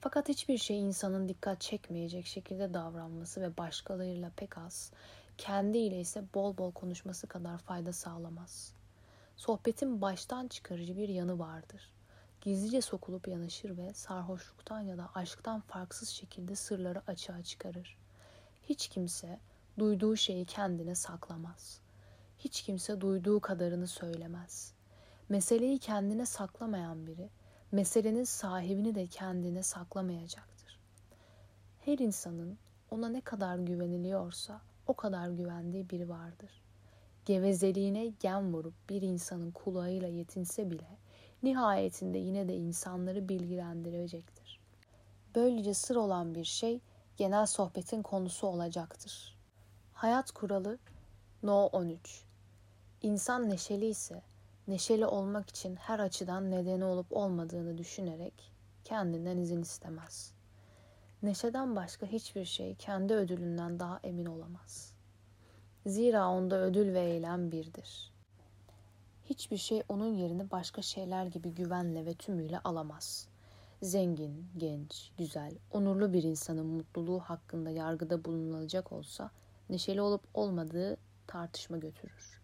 Fakat hiçbir şey insanın dikkat çekmeyecek şekilde davranması ve başkalarıyla pek az, kendiyle ise bol bol konuşması kadar fayda sağlamaz. Sohbetin baştan çıkarıcı bir yanı vardır gizlice sokulup yanaşır ve sarhoşluktan ya da aşktan farksız şekilde sırları açığa çıkarır. Hiç kimse duyduğu şeyi kendine saklamaz. Hiç kimse duyduğu kadarını söylemez. Meseleyi kendine saklamayan biri, meselenin sahibini de kendine saklamayacaktır. Her insanın ona ne kadar güveniliyorsa o kadar güvendiği biri vardır. Gevezeliğine gem vurup bir insanın kulağıyla yetinse bile nihayetinde yine de insanları bilgilendirecektir. Böylece sır olan bir şey genel sohbetin konusu olacaktır. Hayat kuralı No 13 İnsan neşeli ise neşeli olmak için her açıdan nedeni olup olmadığını düşünerek kendinden izin istemez. Neşeden başka hiçbir şey kendi ödülünden daha emin olamaz. Zira onda ödül ve eylem birdir. Hiçbir şey onun yerini başka şeyler gibi güvenle ve tümüyle alamaz. Zengin, genç, güzel, onurlu bir insanın mutluluğu hakkında yargıda bulunulacak olsa neşeli olup olmadığı tartışma götürür.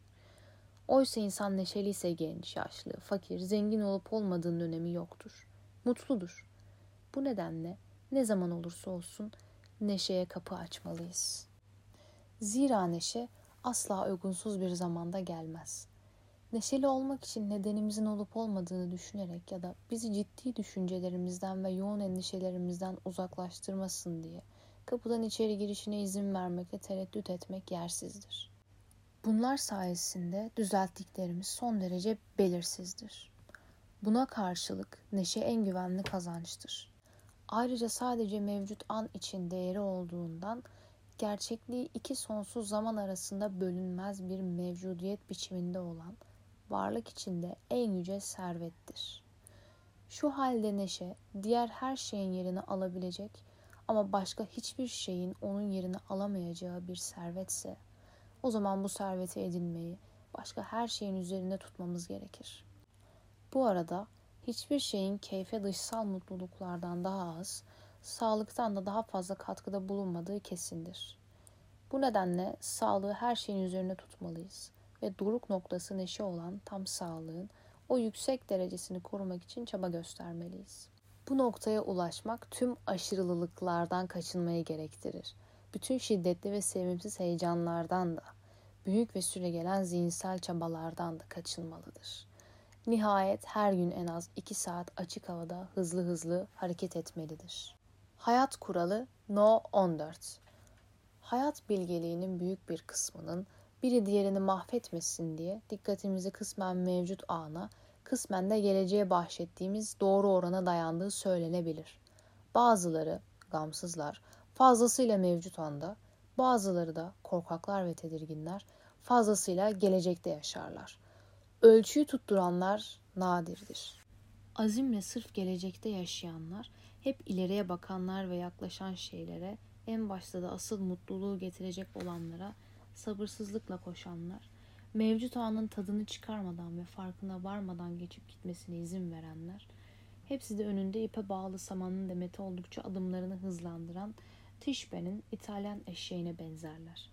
Oysa insan neşeliyse genç, yaşlı, fakir, zengin olup olmadığının önemi yoktur. Mutludur. Bu nedenle ne zaman olursa olsun neşeye kapı açmalıyız. Zira neşe asla uygunsuz bir zamanda gelmez. Neşeli olmak için nedenimizin olup olmadığını düşünerek ya da bizi ciddi düşüncelerimizden ve yoğun endişelerimizden uzaklaştırmasın diye kapıdan içeri girişine izin vermekle tereddüt etmek yersizdir. Bunlar sayesinde düzelttiklerimiz son derece belirsizdir. Buna karşılık neşe en güvenli kazançtır. Ayrıca sadece mevcut an için değeri olduğundan gerçekliği iki sonsuz zaman arasında bölünmez bir mevcudiyet biçiminde olan varlık içinde en yüce servettir. Şu halde neşe diğer her şeyin yerini alabilecek ama başka hiçbir şeyin onun yerini alamayacağı bir servetse o zaman bu serveti edinmeyi başka her şeyin üzerinde tutmamız gerekir. Bu arada hiçbir şeyin keyfe dışsal mutluluklardan daha az, sağlıktan da daha fazla katkıda bulunmadığı kesindir. Bu nedenle sağlığı her şeyin üzerine tutmalıyız ve doruk noktası neşe olan tam sağlığın o yüksek derecesini korumak için çaba göstermeliyiz. Bu noktaya ulaşmak tüm aşırılılıklardan kaçınmayı gerektirir. Bütün şiddetli ve sevimsiz heyecanlardan da, büyük ve süregelen zihinsel çabalardan da kaçınmalıdır. Nihayet her gün en az 2 saat açık havada hızlı hızlı hareket etmelidir. Hayat kuralı No 14 Hayat bilgeliğinin büyük bir kısmının biri diğerini mahvetmesin diye dikkatimizi kısmen mevcut ana, kısmen de geleceğe bahşettiğimiz doğru orana dayandığı söylenebilir. Bazıları, gamsızlar, fazlasıyla mevcut anda, bazıları da korkaklar ve tedirginler fazlasıyla gelecekte yaşarlar. Ölçüyü tutturanlar nadirdir. Azimle sırf gelecekte yaşayanlar, hep ileriye bakanlar ve yaklaşan şeylere, en başta da asıl mutluluğu getirecek olanlara sabırsızlıkla koşanlar, mevcut anın tadını çıkarmadan ve farkına varmadan geçip gitmesine izin verenler, hepsi de önünde ipe bağlı samanın demeti oldukça adımlarını hızlandıran Tişbe'nin İtalyan eşeğine benzerler.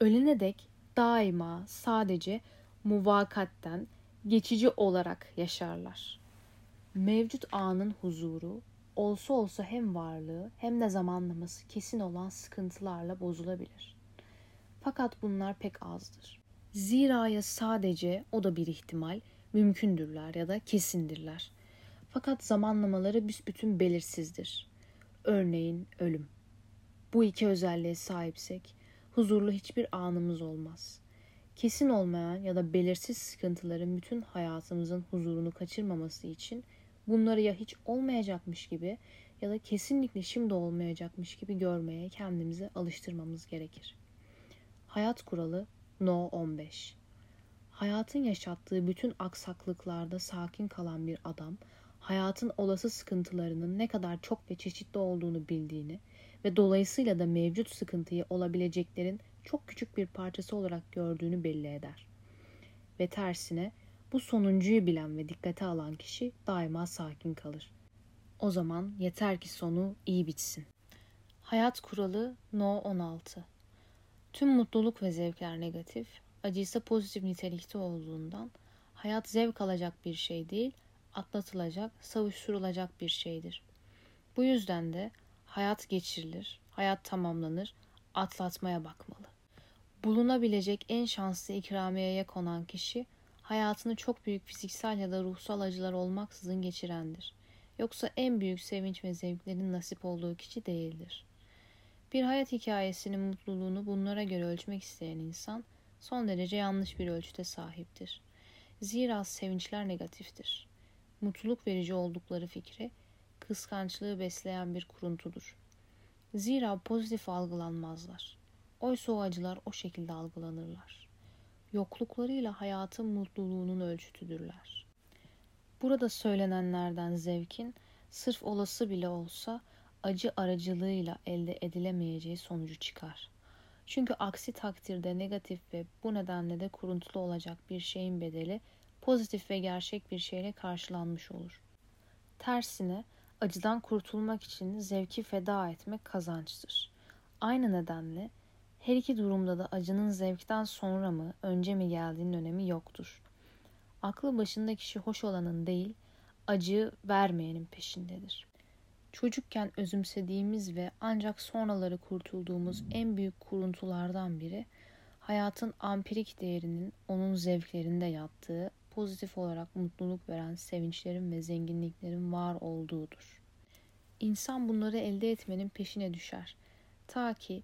Ölene dek daima sadece muvakatten geçici olarak yaşarlar. Mevcut anın huzuru olsa olsa hem varlığı hem de zamanlaması kesin olan sıkıntılarla bozulabilir. Fakat bunlar pek azdır. Zira ya sadece o da bir ihtimal mümkündürler ya da kesindirler. Fakat zamanlamaları büsbütün belirsizdir. Örneğin ölüm. Bu iki özelliğe sahipsek huzurlu hiçbir anımız olmaz. Kesin olmayan ya da belirsiz sıkıntıların bütün hayatımızın huzurunu kaçırmaması için bunları ya hiç olmayacakmış gibi ya da kesinlikle şimdi olmayacakmış gibi görmeye kendimizi alıştırmamız gerekir. Hayat kuralı No 15 Hayatın yaşattığı bütün aksaklıklarda sakin kalan bir adam, hayatın olası sıkıntılarının ne kadar çok ve çeşitli olduğunu bildiğini ve dolayısıyla da mevcut sıkıntıyı olabileceklerin çok küçük bir parçası olarak gördüğünü belli eder. Ve tersine bu sonuncuyu bilen ve dikkate alan kişi daima sakin kalır. O zaman yeter ki sonu iyi bitsin. Hayat kuralı No 16 Tüm mutluluk ve zevkler negatif, acı ise pozitif nitelikte olduğundan hayat zevk alacak bir şey değil, atlatılacak, savuşturulacak bir şeydir. Bu yüzden de hayat geçirilir, hayat tamamlanır, atlatmaya bakmalı. Bulunabilecek en şanslı ikramiyeye konan kişi hayatını çok büyük fiziksel ya da ruhsal acılar olmaksızın geçirendir. Yoksa en büyük sevinç ve zevklerin nasip olduğu kişi değildir. Bir hayat hikayesinin mutluluğunu bunlara göre ölçmek isteyen insan son derece yanlış bir ölçüte sahiptir. Zira sevinçler negatiftir. Mutluluk verici oldukları fikri kıskançlığı besleyen bir kuruntudur. Zira pozitif algılanmazlar. Oysa o acılar o şekilde algılanırlar. Yokluklarıyla hayatın mutluluğunun ölçütüdürler. Burada söylenenlerden zevkin sırf olası bile olsa acı aracılığıyla elde edilemeyeceği sonucu çıkar. Çünkü aksi takdirde negatif ve bu nedenle de kuruntulu olacak bir şeyin bedeli pozitif ve gerçek bir şeyle karşılanmış olur. Tersine acıdan kurtulmak için zevki feda etmek kazançtır. Aynı nedenle her iki durumda da acının zevkten sonra mı, önce mi geldiğinin önemi yoktur. Aklı başında kişi hoş olanın değil, acı vermeyenin peşindedir. Çocukken özümsediğimiz ve ancak sonraları kurtulduğumuz en büyük kuruntulardan biri, hayatın ampirik değerinin onun zevklerinde yattığı, pozitif olarak mutluluk veren sevinçlerin ve zenginliklerin var olduğudur. İnsan bunları elde etmenin peşine düşer. Ta ki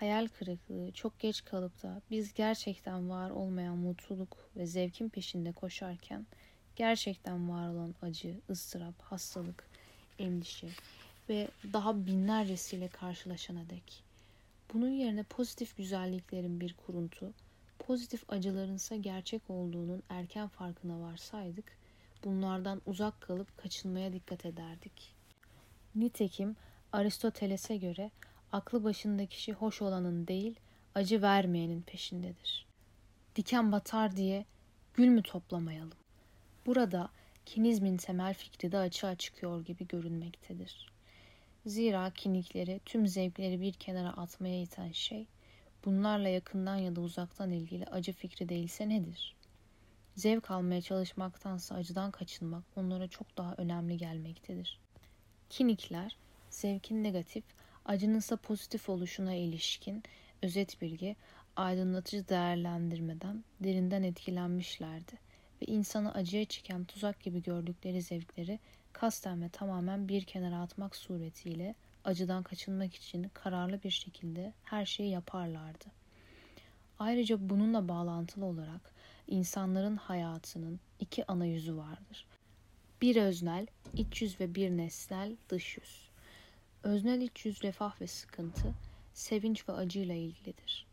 hayal kırıklığı çok geç kalıp da biz gerçekten var olmayan mutluluk ve zevkin peşinde koşarken gerçekten var olan acı, ıstırap, hastalık, endişe ve daha binlercesiyle karşılaşana dek. Bunun yerine pozitif güzelliklerin bir kuruntu, pozitif acılarınsa gerçek olduğunun erken farkına varsaydık, bunlardan uzak kalıp kaçınmaya dikkat ederdik. Nitekim Aristoteles'e göre aklı başında kişi hoş olanın değil, acı vermeyenin peşindedir. Diken batar diye gül mü toplamayalım? Burada kinizmin temel fikri de açığa çıkıyor gibi görünmektedir. Zira kinikleri, tüm zevkleri bir kenara atmaya iten şey, bunlarla yakından ya da uzaktan ilgili acı fikri değilse nedir? Zevk almaya çalışmaktansa acıdan kaçınmak onlara çok daha önemli gelmektedir. Kinikler, zevkin negatif, acının pozitif oluşuna ilişkin özet bilgi, aydınlatıcı değerlendirmeden derinden etkilenmişlerdi ve insanı acıya çeken tuzak gibi gördükleri zevkleri kasten ve tamamen bir kenara atmak suretiyle acıdan kaçınmak için kararlı bir şekilde her şeyi yaparlardı. Ayrıca bununla bağlantılı olarak insanların hayatının iki ana yüzü vardır. Bir öznel, iç yüz ve bir nesnel, dış yüz. Öznel iç yüz refah ve sıkıntı, sevinç ve acıyla ilgilidir.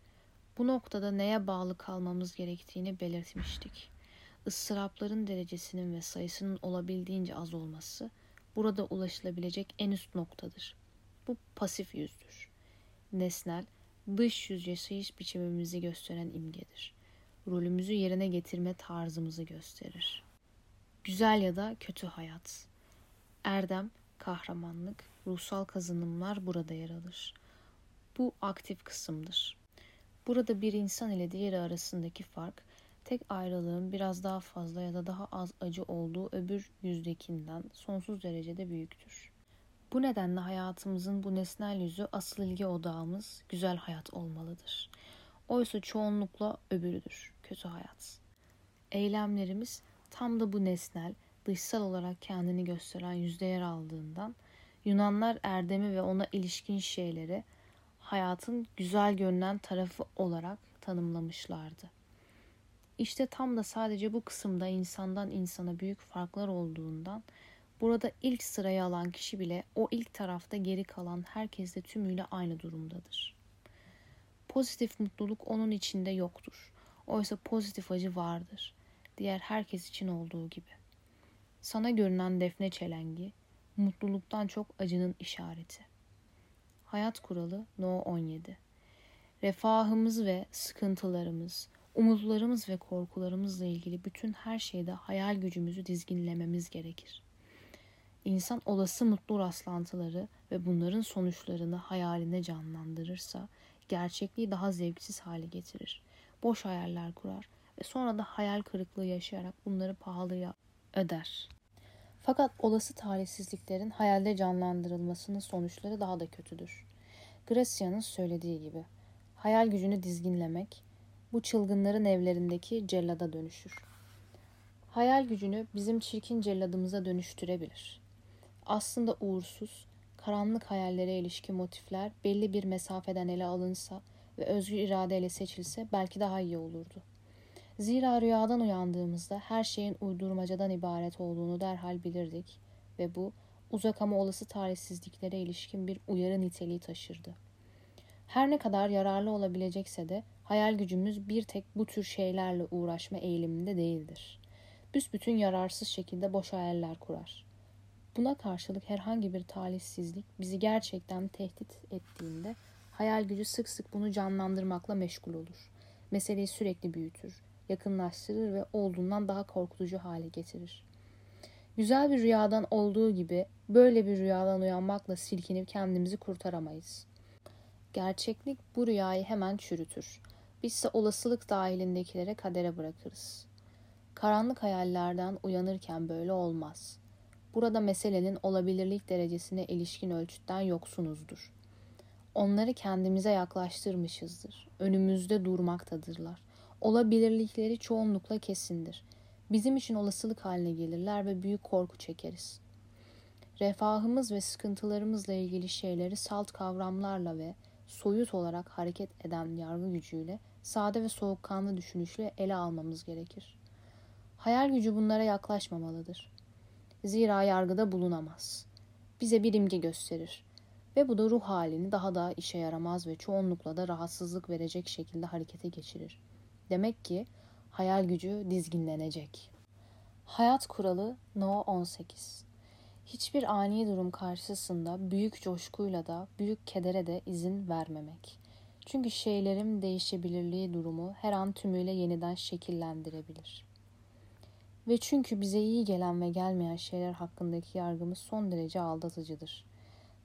Bu noktada neye bağlı kalmamız gerektiğini belirtmiştik ıstırapların derecesinin ve sayısının olabildiğince az olması burada ulaşılabilecek en üst noktadır. Bu pasif yüzdür. Nesnel, dış yüz yaşayış biçimimizi gösteren imgedir. Rolümüzü yerine getirme tarzımızı gösterir. Güzel ya da kötü hayat. Erdem, kahramanlık, ruhsal kazanımlar burada yer alır. Bu aktif kısımdır. Burada bir insan ile diğeri arasındaki fark Tek ayrılığın biraz daha fazla ya da daha az acı olduğu öbür yüzdekinden sonsuz derecede büyüktür. Bu nedenle hayatımızın bu nesnel yüzü asıl ilgi odağımız güzel hayat olmalıdır. Oysa çoğunlukla öbürüdür, kötü hayat. Eylemlerimiz tam da bu nesnel, dışsal olarak kendini gösteren yüzde yer aldığından Yunanlar erdemi ve ona ilişkin şeyleri hayatın güzel görünen tarafı olarak tanımlamışlardı. İşte tam da sadece bu kısımda insandan insana büyük farklar olduğundan burada ilk sırayı alan kişi bile o ilk tarafta geri kalan herkesle tümüyle aynı durumdadır. Pozitif mutluluk onun içinde yoktur. Oysa pozitif acı vardır. Diğer herkes için olduğu gibi. Sana görünen defne çelengi, mutluluktan çok acının işareti. Hayat kuralı No 17 Refahımız ve sıkıntılarımız, Umutlarımız ve korkularımızla ilgili bütün her şeyde hayal gücümüzü dizginlememiz gerekir. İnsan olası mutlu rastlantıları ve bunların sonuçlarını hayalinde canlandırırsa gerçekliği daha zevksiz hale getirir. Boş hayaller kurar ve sonra da hayal kırıklığı yaşayarak bunları pahalıya öder. Fakat olası talihsizliklerin hayalde canlandırılmasının sonuçları daha da kötüdür. Gracia'nın söylediği gibi hayal gücünü dizginlemek bu çılgınların evlerindeki cellada dönüşür. Hayal gücünü bizim çirkin celladımıza dönüştürebilir. Aslında uğursuz, karanlık hayallere ilişkin motifler belli bir mesafeden ele alınsa ve özgür iradeyle seçilse belki daha iyi olurdu. Zira rüyadan uyandığımızda her şeyin uydurmacadan ibaret olduğunu derhal bilirdik ve bu uzak ama olası talihsizliklere ilişkin bir uyarı niteliği taşırdı. Her ne kadar yararlı olabilecekse de hayal gücümüz bir tek bu tür şeylerle uğraşma eğiliminde değildir. Büsbütün yararsız şekilde boş hayaller kurar. Buna karşılık herhangi bir talihsizlik bizi gerçekten tehdit ettiğinde hayal gücü sık sık bunu canlandırmakla meşgul olur. Meseleyi sürekli büyütür, yakınlaştırır ve olduğundan daha korkutucu hale getirir. Güzel bir rüyadan olduğu gibi böyle bir rüyadan uyanmakla silkinip kendimizi kurtaramayız. Gerçeklik bu rüyayı hemen çürütür. Bizse olasılık dahilindekilere kadere bırakırız. Karanlık hayallerden uyanırken böyle olmaz. Burada meselenin olabilirlik derecesine ilişkin ölçütten yoksunuzdur. Onları kendimize yaklaştırmışızdır. Önümüzde durmaktadırlar. Olabilirlikleri çoğunlukla kesindir. Bizim için olasılık haline gelirler ve büyük korku çekeriz. Refahımız ve sıkıntılarımızla ilgili şeyleri salt kavramlarla ve soyut olarak hareket eden yargı gücüyle, sade ve soğukkanlı düşünüşle ele almamız gerekir. Hayal gücü bunlara yaklaşmamalıdır. Zira yargıda bulunamaz. Bize bir imge gösterir ve bu da ruh halini daha da işe yaramaz ve çoğunlukla da rahatsızlık verecek şekilde harekete geçirir. Demek ki hayal gücü dizginlenecek. Hayat kuralı No 18 Hiçbir ani durum karşısında büyük coşkuyla da büyük kedere de izin vermemek. Çünkü şeylerin değişebilirliği durumu her an tümüyle yeniden şekillendirebilir. Ve çünkü bize iyi gelen ve gelmeyen şeyler hakkındaki yargımız son derece aldatıcıdır.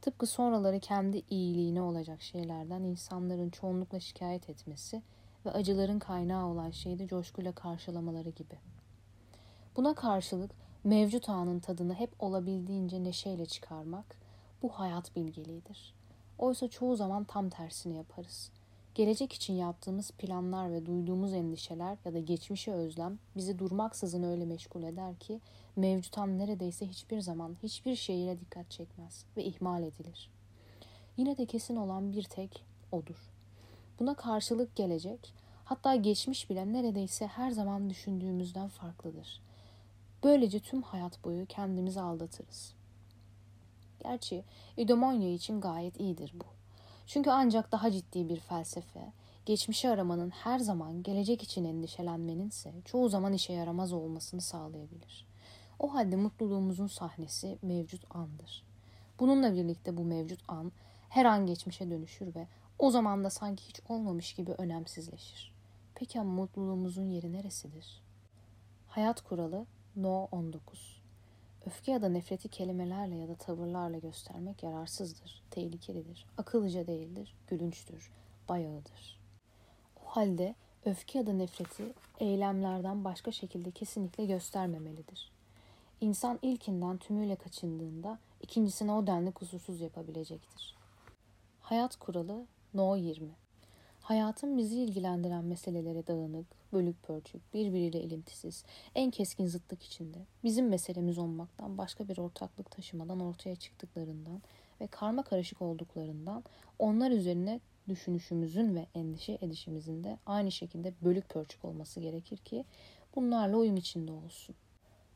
Tıpkı sonraları kendi iyiliğine olacak şeylerden insanların çoğunlukla şikayet etmesi ve acıların kaynağı olan şeyi de coşkuyla karşılamaları gibi. Buna karşılık mevcut anın tadını hep olabildiğince neşeyle çıkarmak bu hayat bilgeliğidir. Oysa çoğu zaman tam tersini yaparız. Gelecek için yaptığımız planlar ve duyduğumuz endişeler ya da geçmişe özlem bizi durmaksızın öyle meşgul eder ki mevcut an neredeyse hiçbir zaman hiçbir şeyine dikkat çekmez ve ihmal edilir. Yine de kesin olan bir tek odur. Buna karşılık gelecek, hatta geçmiş bile neredeyse her zaman düşündüğümüzden farklıdır. Böylece tüm hayat boyu kendimizi aldatırız. Gerçi idomonya için gayet iyidir bu. Çünkü ancak daha ciddi bir felsefe, geçmişi aramanın her zaman gelecek için endişelenmenin ise çoğu zaman işe yaramaz olmasını sağlayabilir. O halde mutluluğumuzun sahnesi mevcut andır. Bununla birlikte bu mevcut an her an geçmişe dönüşür ve o zaman da sanki hiç olmamış gibi önemsizleşir. Peki ama mutluluğumuzun yeri neresidir? Hayat kuralı No 19 Öfke ya da nefreti kelimelerle ya da tavırlarla göstermek yararsızdır, tehlikelidir, akıllıca değildir, gülünçtür, bayağıdır. O halde öfke ya da nefreti eylemlerden başka şekilde kesinlikle göstermemelidir. İnsan ilkinden tümüyle kaçındığında ikincisine o denli kusursuz yapabilecektir. Hayat kuralı No 20 Hayatın bizi ilgilendiren meselelere dağınık, bölük pörçük, birbiriyle ilintisiz, en keskin zıtlık içinde, bizim meselemiz olmaktan başka bir ortaklık taşımadan ortaya çıktıklarından ve karma karışık olduklarından onlar üzerine düşünüşümüzün ve endişe edişimizin de aynı şekilde bölük pörçük olması gerekir ki bunlarla uyum içinde olsun.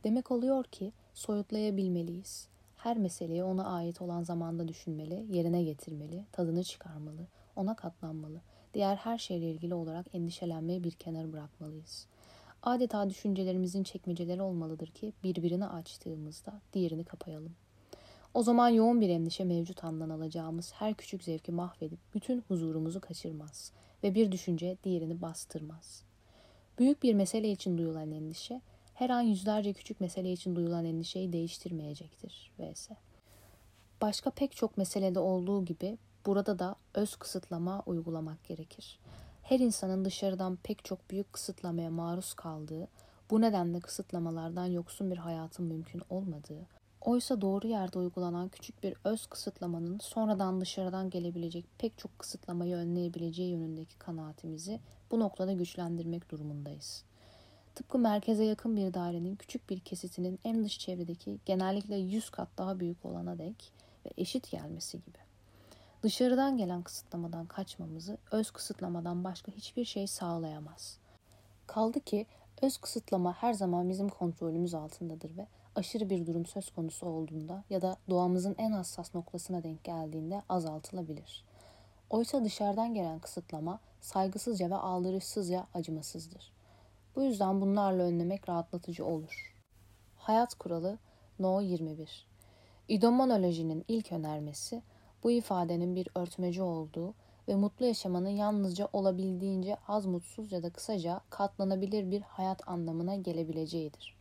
Demek oluyor ki soyutlayabilmeliyiz. Her meseleyi ona ait olan zamanda düşünmeli, yerine getirmeli, tadını çıkarmalı, ona katlanmalı diğer her şeyle ilgili olarak endişelenmeyi bir kenara bırakmalıyız. Adeta düşüncelerimizin çekmeceleri olmalıdır ki birbirini açtığımızda diğerini kapayalım. O zaman yoğun bir endişe mevcut andan alacağımız her küçük zevki mahvedip bütün huzurumuzu kaçırmaz ve bir düşünce diğerini bastırmaz. Büyük bir mesele için duyulan endişe her an yüzlerce küçük mesele için duyulan endişeyi değiştirmeyecektir vs. Başka pek çok meselede olduğu gibi Burada da öz kısıtlama uygulamak gerekir. Her insanın dışarıdan pek çok büyük kısıtlamaya maruz kaldığı, bu nedenle kısıtlamalardan yoksun bir hayatın mümkün olmadığı, oysa doğru yerde uygulanan küçük bir öz kısıtlamanın sonradan dışarıdan gelebilecek pek çok kısıtlamayı önleyebileceği yönündeki kanaatimizi bu noktada güçlendirmek durumundayız. Tıpkı merkeze yakın bir dairenin küçük bir kesitinin en dış çevredeki genellikle 100 kat daha büyük olana dek ve eşit gelmesi gibi. Dışarıdan gelen kısıtlamadan kaçmamızı öz kısıtlamadan başka hiçbir şey sağlayamaz. Kaldı ki öz kısıtlama her zaman bizim kontrolümüz altındadır ve aşırı bir durum söz konusu olduğunda ya da doğamızın en hassas noktasına denk geldiğinde azaltılabilir. Oysa dışarıdan gelen kısıtlama saygısızca ve aldırışsızca acımasızdır. Bu yüzden bunlarla önlemek rahatlatıcı olur. Hayat kuralı No 21 İdomonolojinin ilk önermesi bu ifadenin bir örtmeci olduğu ve mutlu yaşamanın yalnızca olabildiğince az mutsuz ya da kısaca katlanabilir bir hayat anlamına gelebileceğidir.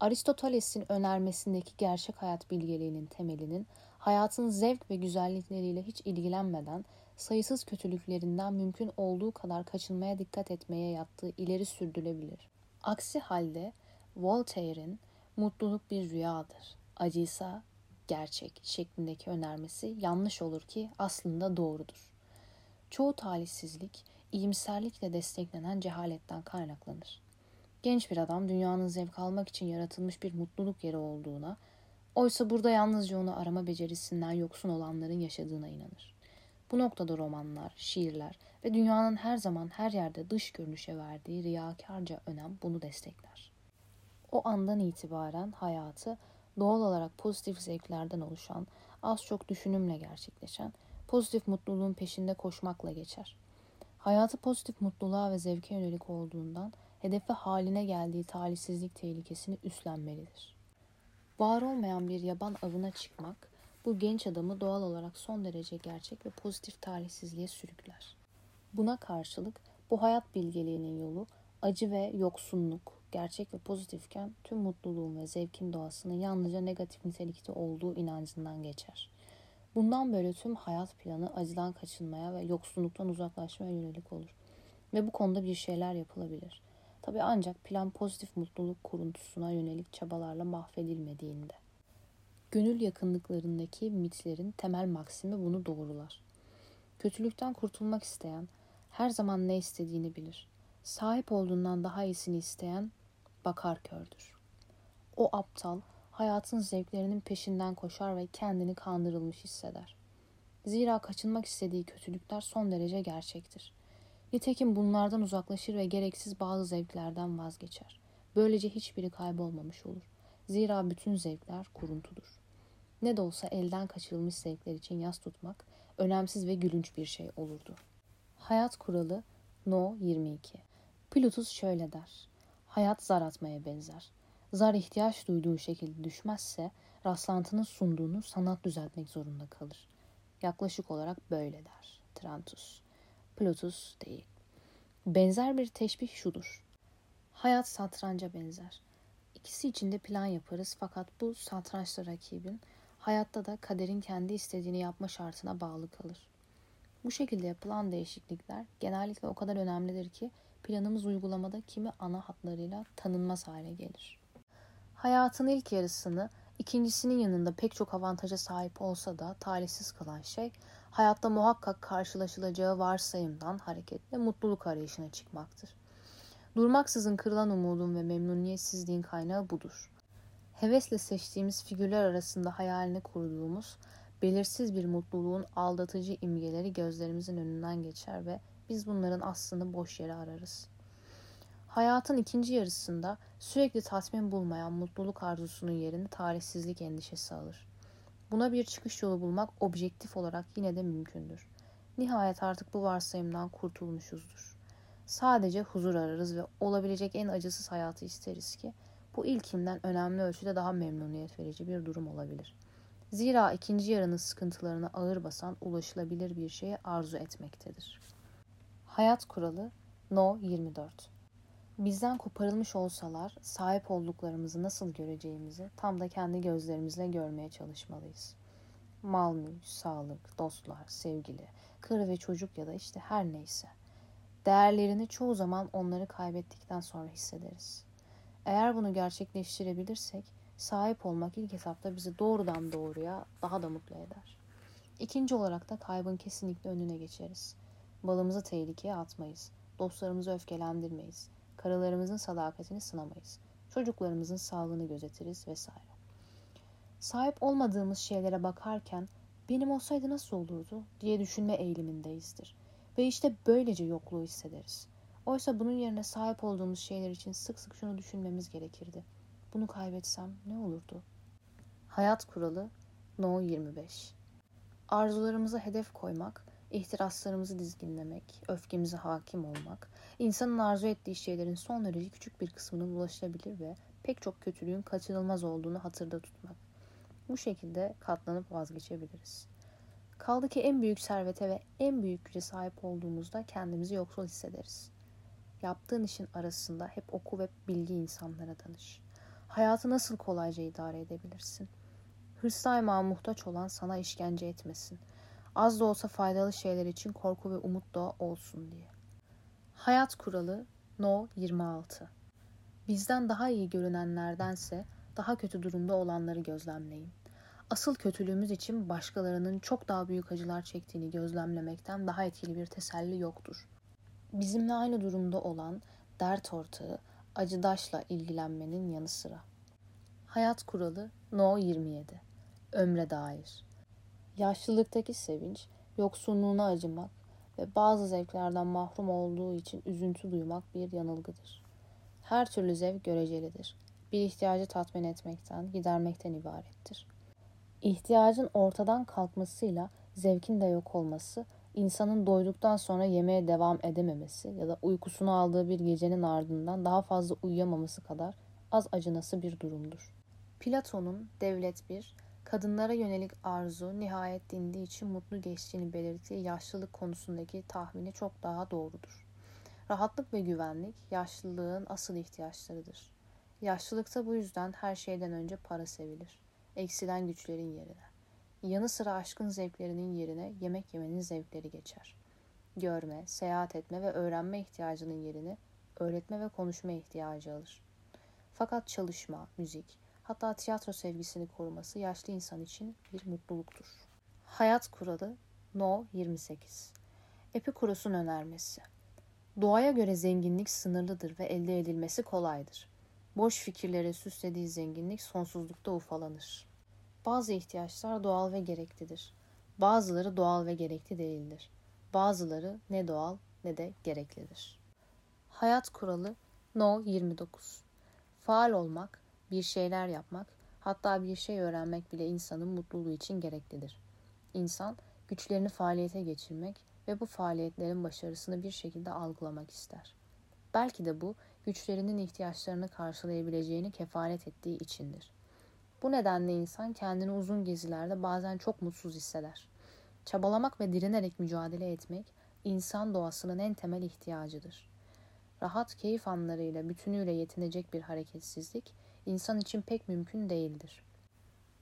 Aristoteles'in önermesindeki gerçek hayat bilgeliğinin temelinin hayatın zevk ve güzellikleriyle hiç ilgilenmeden sayısız kötülüklerinden mümkün olduğu kadar kaçınmaya dikkat etmeye yattığı ileri sürdürülebilir. Aksi halde Voltaire'in mutluluk bir rüyadır, acıysa gerçek şeklindeki önermesi yanlış olur ki aslında doğrudur. Çoğu talihsizlik iyimserlikle desteklenen cehaletten kaynaklanır. Genç bir adam dünyanın zevk almak için yaratılmış bir mutluluk yeri olduğuna, oysa burada yalnızca onu arama becerisinden yoksun olanların yaşadığına inanır. Bu noktada romanlar, şiirler ve dünyanın her zaman her yerde dış görünüşe verdiği riyakarca önem bunu destekler. O andan itibaren hayatı doğal olarak pozitif zevklerden oluşan, az çok düşünümle gerçekleşen, pozitif mutluluğun peşinde koşmakla geçer. Hayatı pozitif mutluluğa ve zevke yönelik olduğundan hedefe haline geldiği talihsizlik tehlikesini üstlenmelidir. Var olmayan bir yaban avına çıkmak, bu genç adamı doğal olarak son derece gerçek ve pozitif talihsizliğe sürükler. Buna karşılık bu hayat bilgeliğinin yolu acı ve yoksunluk, gerçek ve pozitifken tüm mutluluğun ve zevkin doğasının yalnızca negatif nitelikte olduğu inancından geçer. Bundan böyle tüm hayat planı acıdan kaçınmaya ve yoksunluktan uzaklaşmaya yönelik olur. Ve bu konuda bir şeyler yapılabilir. Tabi ancak plan pozitif mutluluk kuruntusuna yönelik çabalarla mahvedilmediğinde. Gönül yakınlıklarındaki mitlerin temel maksimi bunu doğrular. Kötülükten kurtulmak isteyen her zaman ne istediğini bilir. Sahip olduğundan daha iyisini isteyen bakar kördür. O aptal hayatın zevklerinin peşinden koşar ve kendini kandırılmış hisseder. Zira kaçınmak istediği kötülükler son derece gerçektir. Nitekim bunlardan uzaklaşır ve gereksiz bazı zevklerden vazgeçer. Böylece hiçbiri kaybolmamış olur. Zira bütün zevkler kuruntudur. Ne de olsa elden kaçırılmış zevkler için yas tutmak önemsiz ve gülünç bir şey olurdu. Hayat kuralı No 22 Plutus şöyle der. Hayat zar atmaya benzer. Zar ihtiyaç duyduğu şekilde düşmezse rastlantının sunduğunu sanat düzeltmek zorunda kalır. Yaklaşık olarak böyle der Trantus. Plutus değil. Benzer bir teşbih şudur. Hayat satranca benzer. İkisi içinde plan yaparız fakat bu satrançta rakibin hayatta da kaderin kendi istediğini yapma şartına bağlı kalır. Bu şekilde yapılan değişiklikler genellikle o kadar önemlidir ki planımız uygulamada kimi ana hatlarıyla tanınmaz hale gelir. Hayatın ilk yarısını ikincisinin yanında pek çok avantaja sahip olsa da talihsiz kalan şey hayatta muhakkak karşılaşılacağı varsayımdan hareketle mutluluk arayışına çıkmaktır. Durmaksızın kırılan umudun ve memnuniyetsizliğin kaynağı budur. Hevesle seçtiğimiz figürler arasında hayalini kurduğumuz belirsiz bir mutluluğun aldatıcı imgeleri gözlerimizin önünden geçer ve biz bunların aslını boş yere ararız. Hayatın ikinci yarısında sürekli tatmin bulmayan mutluluk arzusunun yerini talihsizlik endişesi alır. Buna bir çıkış yolu bulmak objektif olarak yine de mümkündür. Nihayet artık bu varsayımdan kurtulmuşuzdur. Sadece huzur ararız ve olabilecek en acısız hayatı isteriz ki bu ilkinden önemli ölçüde daha memnuniyet verici bir durum olabilir. Zira ikinci yarının sıkıntılarını ağır basan ulaşılabilir bir şeye arzu etmektedir. Hayat kuralı No 24 Bizden koparılmış olsalar sahip olduklarımızı nasıl göreceğimizi tam da kendi gözlerimizle görmeye çalışmalıyız. Mal mülk, sağlık, dostlar, sevgili, karı ve çocuk ya da işte her neyse. Değerlerini çoğu zaman onları kaybettikten sonra hissederiz. Eğer bunu gerçekleştirebilirsek sahip olmak ilk etapta bizi doğrudan doğruya daha da mutlu eder. İkinci olarak da kaybın kesinlikle önüne geçeriz. Balımızı tehlikeye atmayız. Dostlarımızı öfkelendirmeyiz. Karılarımızın sadakatini sınamayız. Çocuklarımızın sağlığını gözetiriz vesaire. Sahip olmadığımız şeylere bakarken benim olsaydı nasıl olurdu diye düşünme eğilimindeyizdir. Ve işte böylece yokluğu hissederiz. Oysa bunun yerine sahip olduğumuz şeyler için sık sık şunu düşünmemiz gerekirdi. Bunu kaybetsem ne olurdu? Hayat kuralı No 25 Arzularımıza hedef koymak, ihtiraslarımızı dizginlemek, öfkemize hakim olmak, insanın arzu ettiği şeylerin son derece küçük bir kısmının ulaşılabilir ve pek çok kötülüğün kaçınılmaz olduğunu hatırda tutmak. Bu şekilde katlanıp vazgeçebiliriz. Kaldı ki en büyük servete ve en büyük güce sahip olduğumuzda kendimizi yoksul hissederiz. Yaptığın işin arasında hep oku ve bilgi insanlara danış. Hayatı nasıl kolayca idare edebilirsin? Hırs daima muhtaç olan sana işkence etmesin. Az da olsa faydalı şeyler için korku ve umut da olsun diye. Hayat kuralı No 26 Bizden daha iyi görünenlerdense daha kötü durumda olanları gözlemleyin. Asıl kötülüğümüz için başkalarının çok daha büyük acılar çektiğini gözlemlemekten daha etkili bir teselli yoktur. Bizimle aynı durumda olan dert ortağı, acıdaşla ilgilenmenin yanı sıra. Hayat kuralı No 27 Ömre dair Yaşlılıktaki sevinç, yoksunluğuna acımak ve bazı zevklerden mahrum olduğu için üzüntü duymak bir yanılgıdır. Her türlü zevk görecelidir. Bir ihtiyacı tatmin etmekten, gidermekten ibarettir. İhtiyacın ortadan kalkmasıyla zevkin de yok olması, insanın doyduktan sonra yemeğe devam edememesi ya da uykusunu aldığı bir gecenin ardından daha fazla uyuyamaması kadar az acınası bir durumdur. Platon'un Devlet 1, kadınlara yönelik arzu nihayet dindiği için mutlu geçtiğini belirttiği yaşlılık konusundaki tahmini çok daha doğrudur. Rahatlık ve güvenlik yaşlılığın asıl ihtiyaçlarıdır. Yaşlılıkta bu yüzden her şeyden önce para sevilir. Eksilen güçlerin yerine. Yanı sıra aşkın zevklerinin yerine yemek yemenin zevkleri geçer. Görme, seyahat etme ve öğrenme ihtiyacının yerini öğretme ve konuşma ihtiyacı alır. Fakat çalışma, müzik, hatta tiyatro sevgisini koruması yaşlı insan için bir mutluluktur. Hayat kuralı No 28 Epikuros'un önermesi Doğaya göre zenginlik sınırlıdır ve elde edilmesi kolaydır. Boş fikirlere süslediği zenginlik sonsuzlukta ufalanır. Bazı ihtiyaçlar doğal ve gereklidir. Bazıları doğal ve gerekli değildir. Bazıları ne doğal ne de gereklidir. Hayat kuralı No 29 Faal olmak, bir şeyler yapmak, hatta bir şey öğrenmek bile insanın mutluluğu için gereklidir. İnsan güçlerini faaliyete geçirmek ve bu faaliyetlerin başarısını bir şekilde algılamak ister. Belki de bu güçlerinin ihtiyaçlarını karşılayabileceğini kefalet ettiği içindir. Bu nedenle insan kendini uzun gezilerde bazen çok mutsuz hisseder. Çabalamak ve direnerek mücadele etmek insan doğasının en temel ihtiyacıdır. Rahat keyif anlarıyla bütünüyle yetinecek bir hareketsizlik insan için pek mümkün değildir.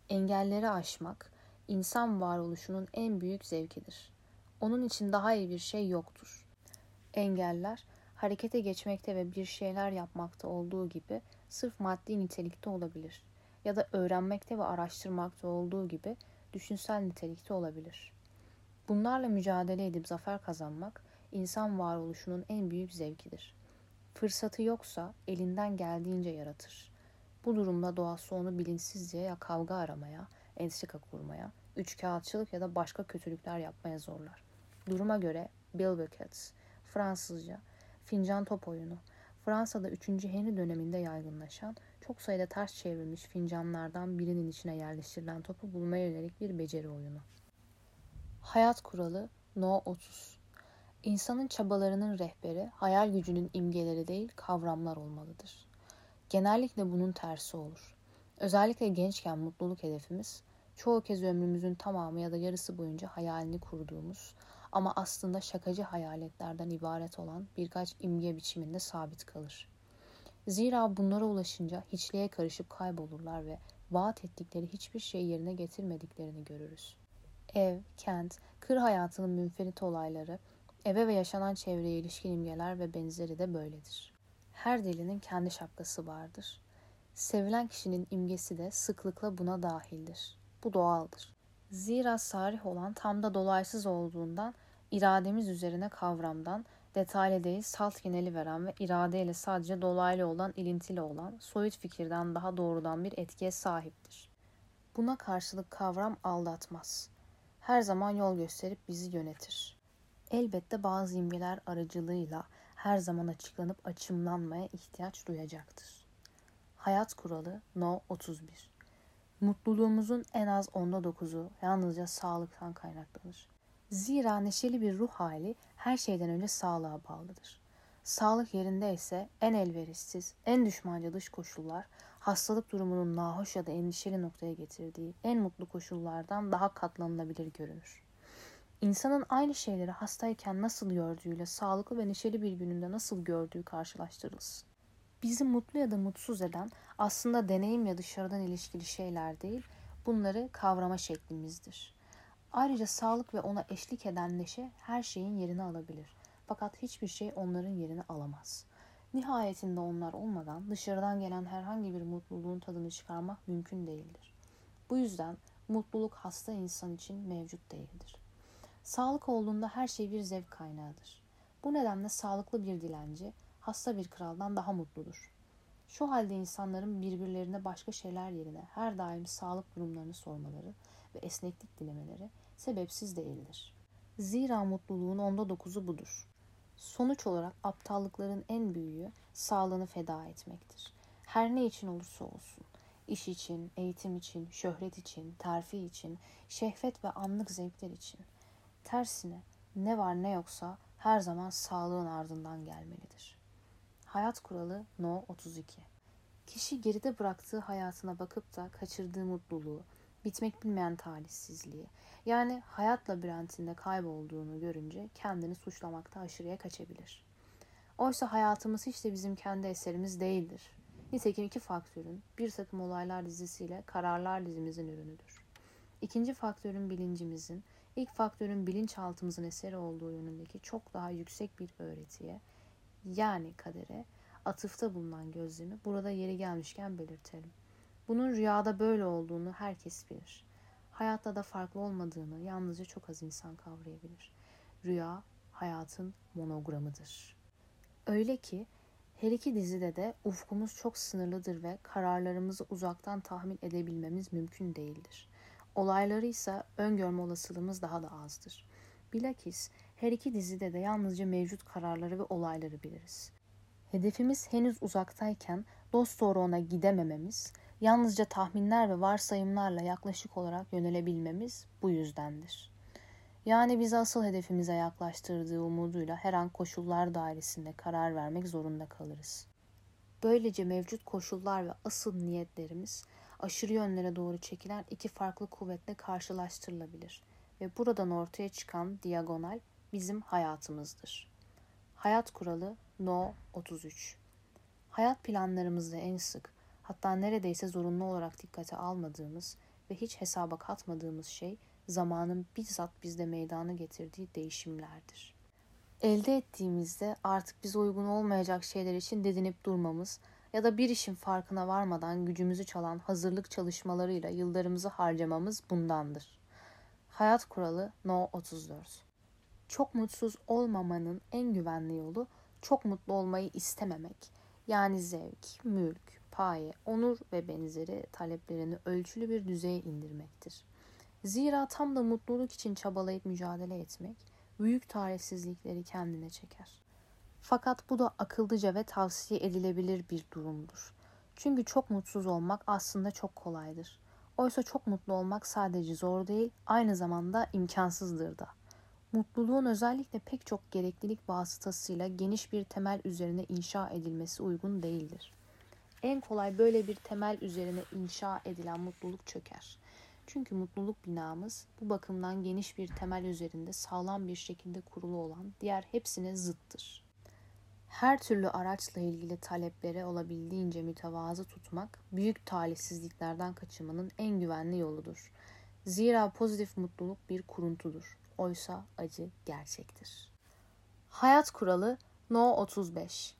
Engelleri aşmak insan varoluşunun en büyük zevkidir. Onun için daha iyi bir şey yoktur. Engeller harekete geçmekte ve bir şeyler yapmakta olduğu gibi sırf maddi nitelikte olabilir ya da öğrenmekte ve araştırmakta olduğu gibi düşünsel nitelikte olabilir. Bunlarla mücadele edip zafer kazanmak insan varoluşunun en büyük zevkidir. Fırsatı yoksa elinden geldiğince yaratır. Bu durumda doğası onu bilinçsizce ya kavga aramaya, entrika kurmaya, üçkağıtçılık ya da başka kötülükler yapmaya zorlar. Duruma göre Bill Buckets, Fransızca, fincan top oyunu, Fransa'da 3. Henry döneminde yaygınlaşan, çok sayıda ters çevrilmiş fincanlardan birinin içine yerleştirilen topu bulmaya yönelik bir beceri oyunu. Hayat kuralı No 30 İnsanın çabalarının rehberi, hayal gücünün imgeleri değil, kavramlar olmalıdır. Genellikle bunun tersi olur. Özellikle gençken mutluluk hedefimiz, çoğu kez ömrümüzün tamamı ya da yarısı boyunca hayalini kurduğumuz ama aslında şakacı hayaletlerden ibaret olan birkaç imge biçiminde sabit kalır. Zira bunlara ulaşınca hiçliğe karışıp kaybolurlar ve vaat ettikleri hiçbir şey yerine getirmediklerini görürüz. Ev, kent, kır hayatının münferit olayları, eve ve yaşanan çevreye ilişkin imgeler ve benzeri de böyledir. Her dilinin kendi şapkası vardır. Sevilen kişinin imgesi de sıklıkla buna dahildir. Bu doğaldır. Zira sarih olan tam da dolaysız olduğundan irademiz üzerine kavramdan, detaylı değil salt geneli veren ve iradeyle sadece dolaylı olan ilintili olan soyut fikirden daha doğrudan bir etkiye sahiptir. Buna karşılık kavram aldatmaz. Her zaman yol gösterip bizi yönetir. Elbette bazı imgeler aracılığıyla her zaman açıklanıp açımlanmaya ihtiyaç duyacaktır. Hayat kuralı No 31 Mutluluğumuzun en az onda dokuzu yalnızca sağlıktan kaynaklanır. Zira neşeli bir ruh hali her şeyden önce sağlığa bağlıdır. Sağlık yerinde ise en elverişsiz, en düşmanca dış koşullar hastalık durumunun nahoş ya da endişeli noktaya getirdiği en mutlu koşullardan daha katlanılabilir görünür. İnsanın aynı şeyleri hastayken nasıl gördüğüyle sağlıklı ve neşeli bir gününde nasıl gördüğü karşılaştırılsın. Bizi mutlu ya da mutsuz eden aslında deneyim ya dışarıdan ilişkili şeyler değil, bunları kavrama şeklimizdir. Ayrıca sağlık ve ona eşlik eden neşe her şeyin yerini alabilir. Fakat hiçbir şey onların yerini alamaz. Nihayetinde onlar olmadan dışarıdan gelen herhangi bir mutluluğun tadını çıkarmak mümkün değildir. Bu yüzden mutluluk hasta insan için mevcut değildir. Sağlık olduğunda her şey bir zevk kaynağıdır. Bu nedenle sağlıklı bir dilenci hasta bir kraldan daha mutludur. Şu halde insanların birbirlerine başka şeyler yerine her daim sağlık durumlarını sormaları ve esneklik dilemeleri sebepsiz değildir. Zira mutluluğun onda dokuzu budur. Sonuç olarak aptallıkların en büyüğü sağlığını feda etmektir. Her ne için olursa olsun. iş için, eğitim için, şöhret için, terfi için, şehvet ve anlık zevkler için. Tersine ne var ne yoksa her zaman sağlığın ardından gelmelidir. Hayat kuralı No 32 Kişi geride bıraktığı hayatına bakıp da kaçırdığı mutluluğu, bitmek bilmeyen talihsizliği, yani hayat labirentinde kaybolduğunu görünce kendini suçlamakta aşırıya kaçabilir. Oysa hayatımız hiç de bizim kendi eserimiz değildir. Nitekim iki faktörün bir takım olaylar dizisiyle kararlar dizimizin ürünüdür. İkinci faktörün bilincimizin, ilk faktörün bilinçaltımızın eseri olduğu yönündeki çok daha yüksek bir öğretiye, yani kadere, atıfta bulunan gözlemi burada yeri gelmişken belirtelim. Bunun rüyada böyle olduğunu herkes bilir. Hayatta da farklı olmadığını yalnızca çok az insan kavrayabilir. Rüya hayatın monogramıdır. Öyle ki her iki dizide de ufkumuz çok sınırlıdır ve kararlarımızı uzaktan tahmin edebilmemiz mümkün değildir. Olayları ise öngörme olasılığımız daha da azdır. Bilakis her iki dizide de yalnızca mevcut kararları ve olayları biliriz. Hedefimiz henüz uzaktayken dost doğru ona gidemememiz, yalnızca tahminler ve varsayımlarla yaklaşık olarak yönelebilmemiz bu yüzdendir. Yani bizi asıl hedefimize yaklaştırdığı umuduyla her an koşullar dairesinde karar vermek zorunda kalırız. Böylece mevcut koşullar ve asıl niyetlerimiz aşırı yönlere doğru çekilen iki farklı kuvvetle karşılaştırılabilir ve buradan ortaya çıkan diagonal bizim hayatımızdır. Hayat kuralı No 33 Hayat planlarımızda en sık, hatta neredeyse zorunlu olarak dikkate almadığımız ve hiç hesaba katmadığımız şey zamanın bizzat bizde meydanı getirdiği değişimlerdir. Elde ettiğimizde artık bize uygun olmayacak şeyler için dedinip durmamız ya da bir işin farkına varmadan gücümüzü çalan hazırlık çalışmalarıyla yıllarımızı harcamamız bundandır. Hayat kuralı No 34 Çok mutsuz olmamanın en güvenli yolu çok mutlu olmayı istememek. Yani zevk, mülk, paye, onur ve benzeri taleplerini ölçülü bir düzeye indirmektir. Zira tam da mutluluk için çabalayıp mücadele etmek büyük talihsizlikleri kendine çeker. Fakat bu da akıllıca ve tavsiye edilebilir bir durumdur. Çünkü çok mutsuz olmak aslında çok kolaydır. Oysa çok mutlu olmak sadece zor değil, aynı zamanda imkansızdır da. Mutluluğun özellikle pek çok gereklilik vasıtasıyla geniş bir temel üzerine inşa edilmesi uygun değildir. En kolay böyle bir temel üzerine inşa edilen mutluluk çöker. Çünkü mutluluk binamız bu bakımdan geniş bir temel üzerinde sağlam bir şekilde kurulu olan diğer hepsine zıttır. Her türlü araçla ilgili taleplere olabildiğince mütevazı tutmak büyük talihsizliklerden kaçınmanın en güvenli yoludur. Zira pozitif mutluluk bir kuruntudur. Oysa acı gerçektir. Hayat kuralı No 35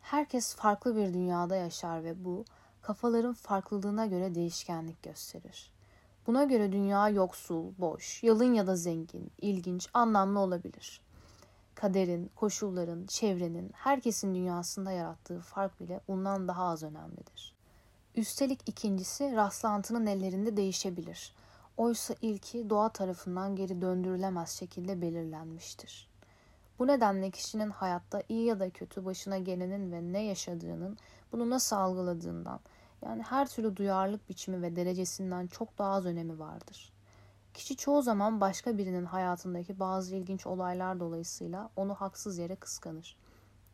Herkes farklı bir dünyada yaşar ve bu kafaların farklılığına göre değişkenlik gösterir. Buna göre dünya yoksul, boş, yalın ya da zengin, ilginç, anlamlı olabilir. Kaderin, koşulların, çevrenin, herkesin dünyasında yarattığı fark bile bundan daha az önemlidir. Üstelik ikincisi rastlantının ellerinde değişebilir. Oysa ilki doğa tarafından geri döndürülemez şekilde belirlenmiştir. Bu nedenle kişinin hayatta iyi ya da kötü başına gelenin ve ne yaşadığının, bunu nasıl algıladığından, yani her türlü duyarlılık biçimi ve derecesinden çok daha az önemi vardır. Kişi çoğu zaman başka birinin hayatındaki bazı ilginç olaylar dolayısıyla onu haksız yere kıskanır.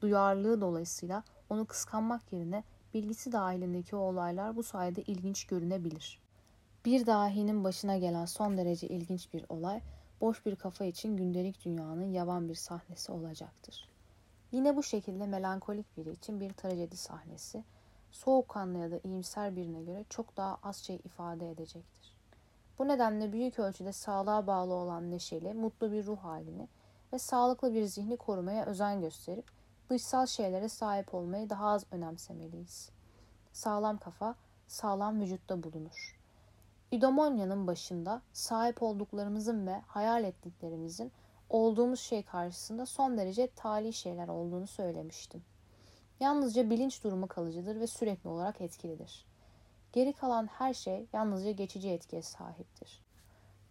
Duyarlılığı dolayısıyla onu kıskanmak yerine bilgisi dahilindeki o olaylar bu sayede ilginç görünebilir. Bir dahinin başına gelen son derece ilginç bir olay, boş bir kafa için gündelik dünyanın yavan bir sahnesi olacaktır. Yine bu şekilde melankolik biri için bir trajedi sahnesi, soğukkanlı ya da iyimser birine göre çok daha az şey ifade edecektir. Bu nedenle büyük ölçüde sağlığa bağlı olan neşeli, mutlu bir ruh halini ve sağlıklı bir zihni korumaya özen gösterip dışsal şeylere sahip olmayı daha az önemsemeliyiz. Sağlam kafa, sağlam vücutta bulunur. İdomonya'nın başında sahip olduklarımızın ve hayal ettiklerimizin olduğumuz şey karşısında son derece tali şeyler olduğunu söylemiştim. Yalnızca bilinç durumu kalıcıdır ve sürekli olarak etkilidir. Geri kalan her şey yalnızca geçici etkiye sahiptir.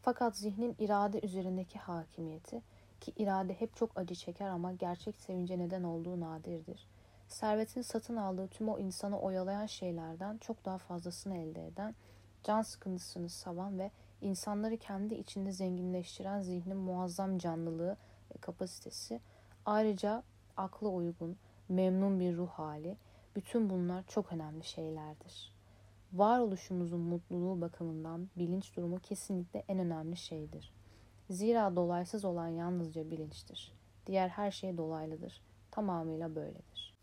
Fakat zihnin irade üzerindeki hakimiyeti ki irade hep çok acı çeker ama gerçek sevince neden olduğu nadirdir. Servetin satın aldığı tüm o insanı oyalayan şeylerden çok daha fazlasını elde eden, can sıkıntısını savan ve insanları kendi içinde zenginleştiren zihnin muazzam canlılığı ve kapasitesi, ayrıca akla uygun, memnun bir ruh hali, bütün bunlar çok önemli şeylerdir. Varoluşumuzun mutluluğu bakımından bilinç durumu kesinlikle en önemli şeydir. Zira dolaysız olan yalnızca bilinçtir. Diğer her şey dolaylıdır. Tamamıyla böyledir.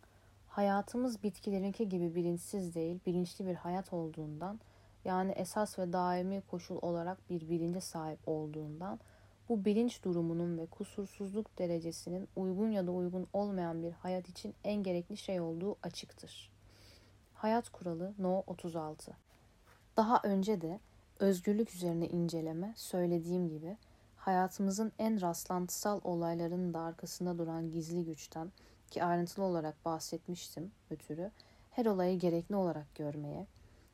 Hayatımız bitkilerinki gibi bilinçsiz değil, bilinçli bir hayat olduğundan, yani esas ve daimi koşul olarak bir bilince sahip olduğundan, bu bilinç durumunun ve kusursuzluk derecesinin uygun ya da uygun olmayan bir hayat için en gerekli şey olduğu açıktır. Hayat kuralı No 36 Daha önce de özgürlük üzerine inceleme söylediğim gibi hayatımızın en rastlantısal olaylarının da arkasında duran gizli güçten ki ayrıntılı olarak bahsetmiştim ötürü her olayı gerekli olarak görmeye,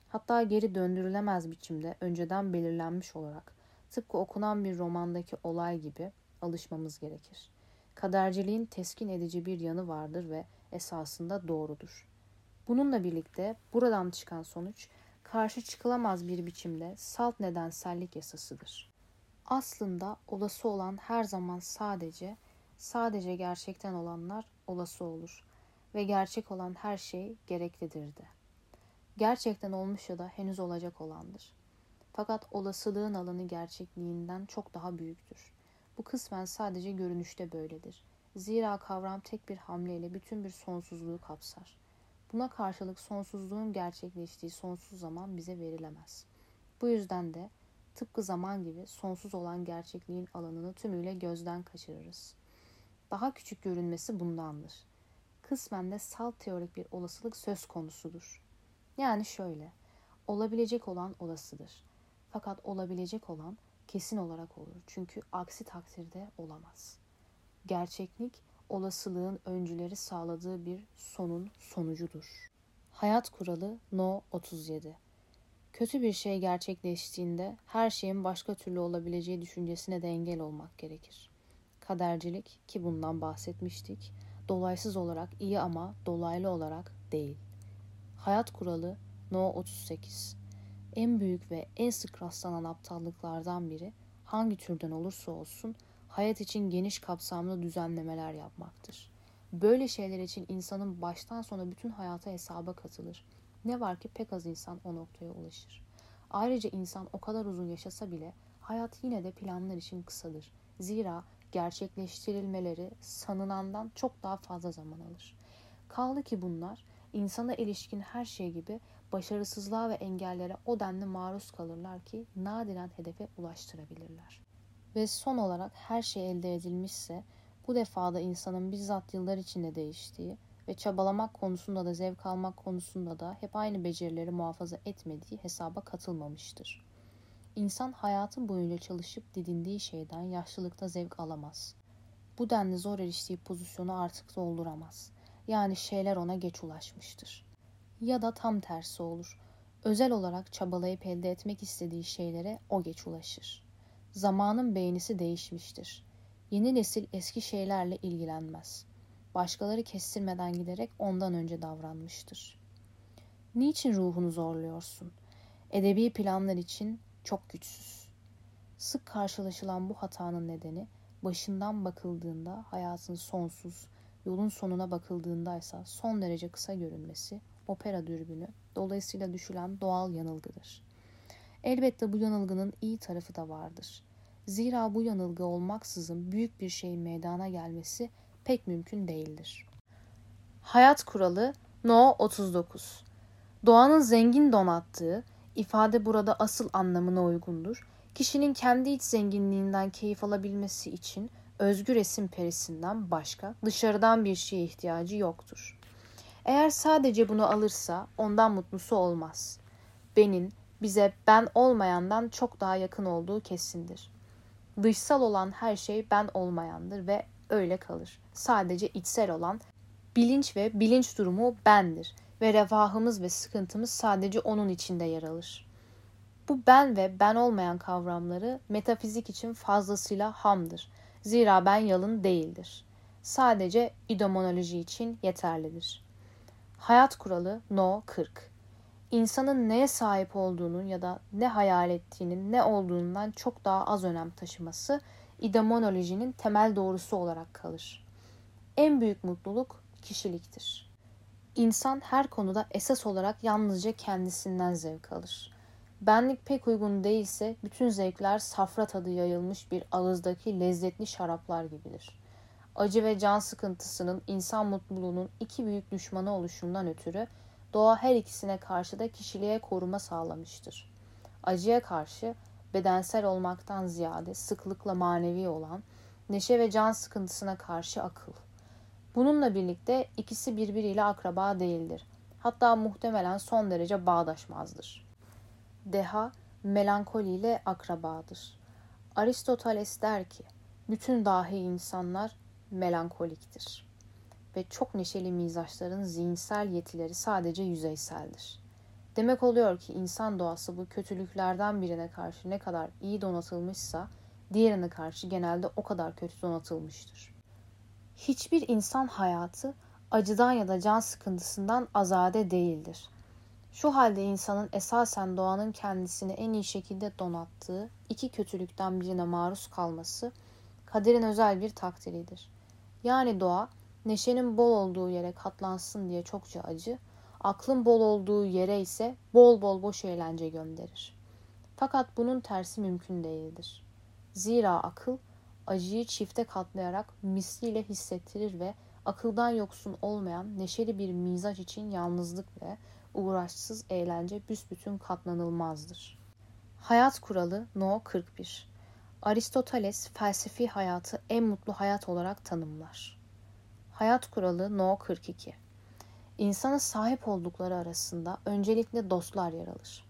hatta geri döndürülemez biçimde önceden belirlenmiş olarak tıpkı okunan bir romandaki olay gibi alışmamız gerekir. Kaderciliğin teskin edici bir yanı vardır ve esasında doğrudur. Bununla birlikte buradan çıkan sonuç karşı çıkılamaz bir biçimde salt nedensellik yasasıdır. Aslında olası olan her zaman sadece, sadece gerçekten olanlar olası olur ve gerçek olan her şey gereklidir de. Gerçekten olmuş ya da henüz olacak olandır. Fakat olasılığın alanı gerçekliğinden çok daha büyüktür. Bu kısmen sadece görünüşte böyledir. Zira kavram tek bir hamleyle bütün bir sonsuzluğu kapsar. Buna karşılık sonsuzluğun gerçekleştiği sonsuz zaman bize verilemez. Bu yüzden de tıpkı zaman gibi sonsuz olan gerçekliğin alanını tümüyle gözden kaçırırız. Daha küçük görünmesi bundandır. Kısmen de salt teorik bir olasılık söz konusudur. Yani şöyle, olabilecek olan olasıdır. Fakat olabilecek olan kesin olarak olur. Çünkü aksi takdirde olamaz. Gerçeklik olasılığın öncüleri sağladığı bir sonun sonucudur. Hayat kuralı No 37 Kötü bir şey gerçekleştiğinde her şeyin başka türlü olabileceği düşüncesine de engel olmak gerekir. Kadercilik ki bundan bahsetmiştik, dolaysız olarak iyi ama dolaylı olarak değil. Hayat kuralı No 38 En büyük ve en sık rastlanan aptallıklardan biri hangi türden olursa olsun hayat için geniş kapsamlı düzenlemeler yapmaktır. Böyle şeyler için insanın baştan sona bütün hayata hesaba katılır. Ne var ki pek az insan o noktaya ulaşır. Ayrıca insan o kadar uzun yaşasa bile hayat yine de planlar için kısadır. Zira gerçekleştirilmeleri sanılandan çok daha fazla zaman alır. Kaldı ki bunlar insana ilişkin her şey gibi başarısızlığa ve engellere o denli maruz kalırlar ki nadiren hedefe ulaştırabilirler. Ve son olarak her şey elde edilmişse bu defada insanın bizzat yıllar içinde değiştiği ve çabalamak konusunda da zevk almak konusunda da hep aynı becerileri muhafaza etmediği hesaba katılmamıştır. İnsan hayatı boyunca çalışıp didindiği şeyden yaşlılıkta zevk alamaz. Bu denli zor eriştiği pozisyonu artık dolduramaz. Yani şeyler ona geç ulaşmıştır. Ya da tam tersi olur. Özel olarak çabalayıp elde etmek istediği şeylere o geç ulaşır. Zamanın beğenisi değişmiştir. Yeni nesil eski şeylerle ilgilenmez. Başkaları kestirmeden giderek ondan önce davranmıştır. Niçin ruhunu zorluyorsun? Edebi planlar için çok güçsüz. Sık karşılaşılan bu hatanın nedeni başından bakıldığında hayatın sonsuz, yolun sonuna bakıldığında ise son derece kısa görünmesi, opera dürbünü, dolayısıyla düşülen doğal yanılgıdır. Elbette bu yanılgının iyi tarafı da vardır. Zira bu yanılgı olmaksızın büyük bir şeyin meydana gelmesi pek mümkün değildir. Hayat kuralı No 39 Doğanın zengin donattığı, ifade burada asıl anlamına uygundur. Kişinin kendi iç zenginliğinden keyif alabilmesi için özgür resim perisinden başka dışarıdan bir şeye ihtiyacı yoktur. Eğer sadece bunu alırsa ondan mutlusu olmaz. Benin bize ben olmayandan çok daha yakın olduğu kesindir. Dışsal olan her şey ben olmayandır ve öyle kalır. Sadece içsel olan bilinç ve bilinç durumu bendir ve refahımız ve sıkıntımız sadece onun içinde yer alır. Bu ben ve ben olmayan kavramları metafizik için fazlasıyla hamdır. Zira ben yalın değildir. Sadece idomonoloji için yeterlidir. Hayat kuralı No 40 İnsanın neye sahip olduğunun ya da ne hayal ettiğinin ne olduğundan çok daha az önem taşıması idomonolojinin temel doğrusu olarak kalır. En büyük mutluluk kişiliktir. İnsan her konuda esas olarak yalnızca kendisinden zevk alır. Benlik pek uygun değilse bütün zevkler safra tadı yayılmış bir ağızdaki lezzetli şaraplar gibidir. Acı ve can sıkıntısının insan mutluluğunun iki büyük düşmanı oluşundan ötürü doğa her ikisine karşı da kişiliğe koruma sağlamıştır. Acıya karşı bedensel olmaktan ziyade sıklıkla manevi olan neşe ve can sıkıntısına karşı akıl. Bununla birlikte ikisi birbiriyle akraba değildir. Hatta muhtemelen son derece bağdaşmazdır. Deha melankoli ile akrabadır. Aristoteles der ki, bütün dahi insanlar melankoliktir ve çok neşeli mizaçların zihinsel yetileri sadece yüzeyseldir. Demek oluyor ki insan doğası bu kötülüklerden birine karşı ne kadar iyi donatılmışsa diğerine karşı genelde o kadar kötü donatılmıştır. Hiçbir insan hayatı acıdan ya da can sıkıntısından azade değildir. Şu halde insanın esasen doğanın kendisini en iyi şekilde donattığı iki kötülükten birine maruz kalması kaderin özel bir takdiridir. Yani doğa neşenin bol olduğu yere katlansın diye çokça acı, aklın bol olduğu yere ise bol bol boş eğlence gönderir. Fakat bunun tersi mümkün değildir. Zira akıl acıyı çifte katlayarak misliyle hissettirir ve akıldan yoksun olmayan neşeli bir mizaç için yalnızlık ve uğraşsız eğlence büsbütün katlanılmazdır. Hayat kuralı No 41 Aristoteles felsefi hayatı en mutlu hayat olarak tanımlar. Hayat kuralı No 42 İnsanın sahip oldukları arasında öncelikle dostlar yer alır.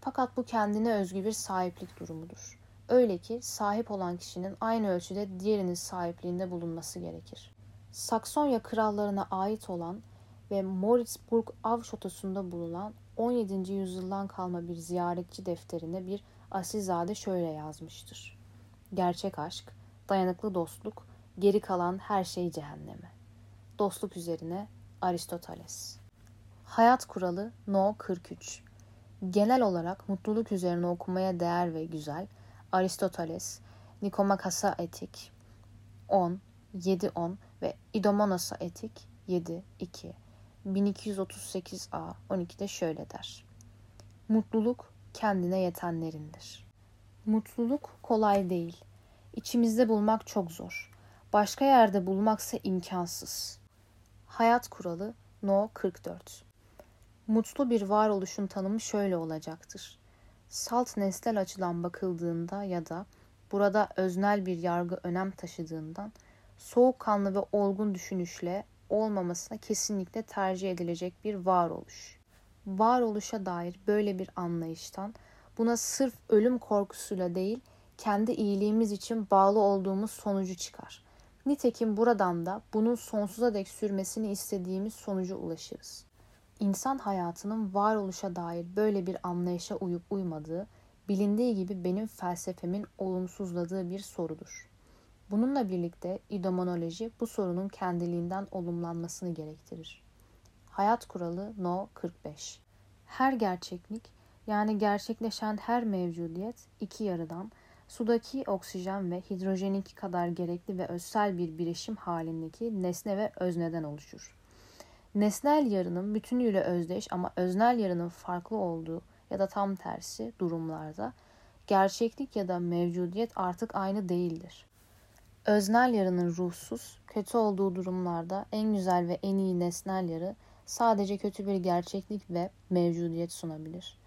Fakat bu kendine özgü bir sahiplik durumudur. Öyle ki sahip olan kişinin aynı ölçüde diğerinin sahipliğinde bulunması gerekir. Saksonya krallarına ait olan ve Moritzburg av şatosunda bulunan 17. yüzyıldan kalma bir ziyaretçi defterine bir asilzade şöyle yazmıştır. Gerçek aşk, dayanıklı dostluk, geri kalan her şey cehenneme. Dostluk üzerine Aristoteles. Hayat kuralı No 43. Genel olarak mutluluk üzerine okumaya değer ve güzel Aristoteles, Nikomakasa Etik 10, 7-10 ve İdomonasa Etik 7-2. 1238a 12'de şöyle der. Mutluluk kendine yetenlerindir. Mutluluk kolay değil. İçimizde bulmak çok zor. Başka yerde bulmaksa imkansız. Hayat kuralı No 44 Mutlu bir varoluşun tanımı şöyle olacaktır. Salt nesnel açıdan bakıldığında ya da burada öznel bir yargı önem taşıdığından soğukkanlı ve olgun düşünüşle olmamasına kesinlikle tercih edilecek bir varoluş. Varoluşa dair böyle bir anlayıştan buna sırf ölüm korkusuyla değil kendi iyiliğimiz için bağlı olduğumuz sonucu çıkar. Nitekim buradan da bunun sonsuza dek sürmesini istediğimiz sonucu ulaşırız. İnsan hayatının varoluşa dair böyle bir anlayışa uyup uymadığı, bilindiği gibi benim felsefemin olumsuzladığı bir sorudur. Bununla birlikte idomonoloji bu sorunun kendiliğinden olumlanmasını gerektirir. Hayat kuralı No 45 Her gerçeklik yani gerçekleşen her mevcudiyet iki yarıdan sudaki oksijen ve hidrojeninki kadar gerekli ve özsel bir birleşim halindeki nesne ve özneden oluşur. Nesnel yarının bütünüyle özdeş ama öznel yarının farklı olduğu ya da tam tersi durumlarda gerçeklik ya da mevcudiyet artık aynı değildir. Öznel yarının ruhsuz, kötü olduğu durumlarda en güzel ve en iyi nesnel yarı sadece kötü bir gerçeklik ve mevcudiyet sunabilir.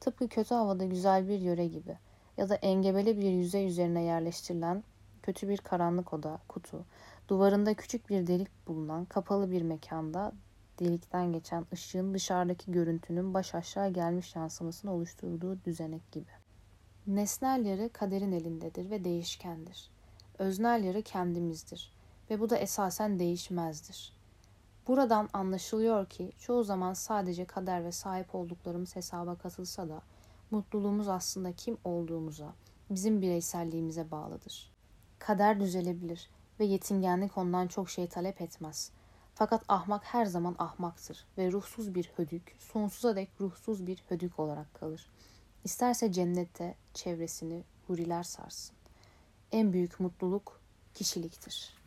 Tıpkı kötü havada güzel bir yöre gibi ya da engebeli bir yüzey üzerine yerleştirilen kötü bir karanlık oda, kutu, duvarında küçük bir delik bulunan kapalı bir mekanda delikten geçen ışığın dışarıdaki görüntünün baş aşağı gelmiş yansımasını oluşturduğu düzenek gibi. Nesnel yarı kaderin elindedir ve değişkendir. Öznel yarı kendimizdir ve bu da esasen değişmezdir. Buradan anlaşılıyor ki çoğu zaman sadece kader ve sahip olduklarımız hesaba katılsa da mutluluğumuz aslında kim olduğumuza, bizim bireyselliğimize bağlıdır. Kader düzelebilir ve yetingenlik ondan çok şey talep etmez. Fakat ahmak her zaman ahmaktır ve ruhsuz bir hödük, sonsuza dek ruhsuz bir hödük olarak kalır. İsterse cennette çevresini huriler sarsın. En büyük mutluluk kişiliktir.''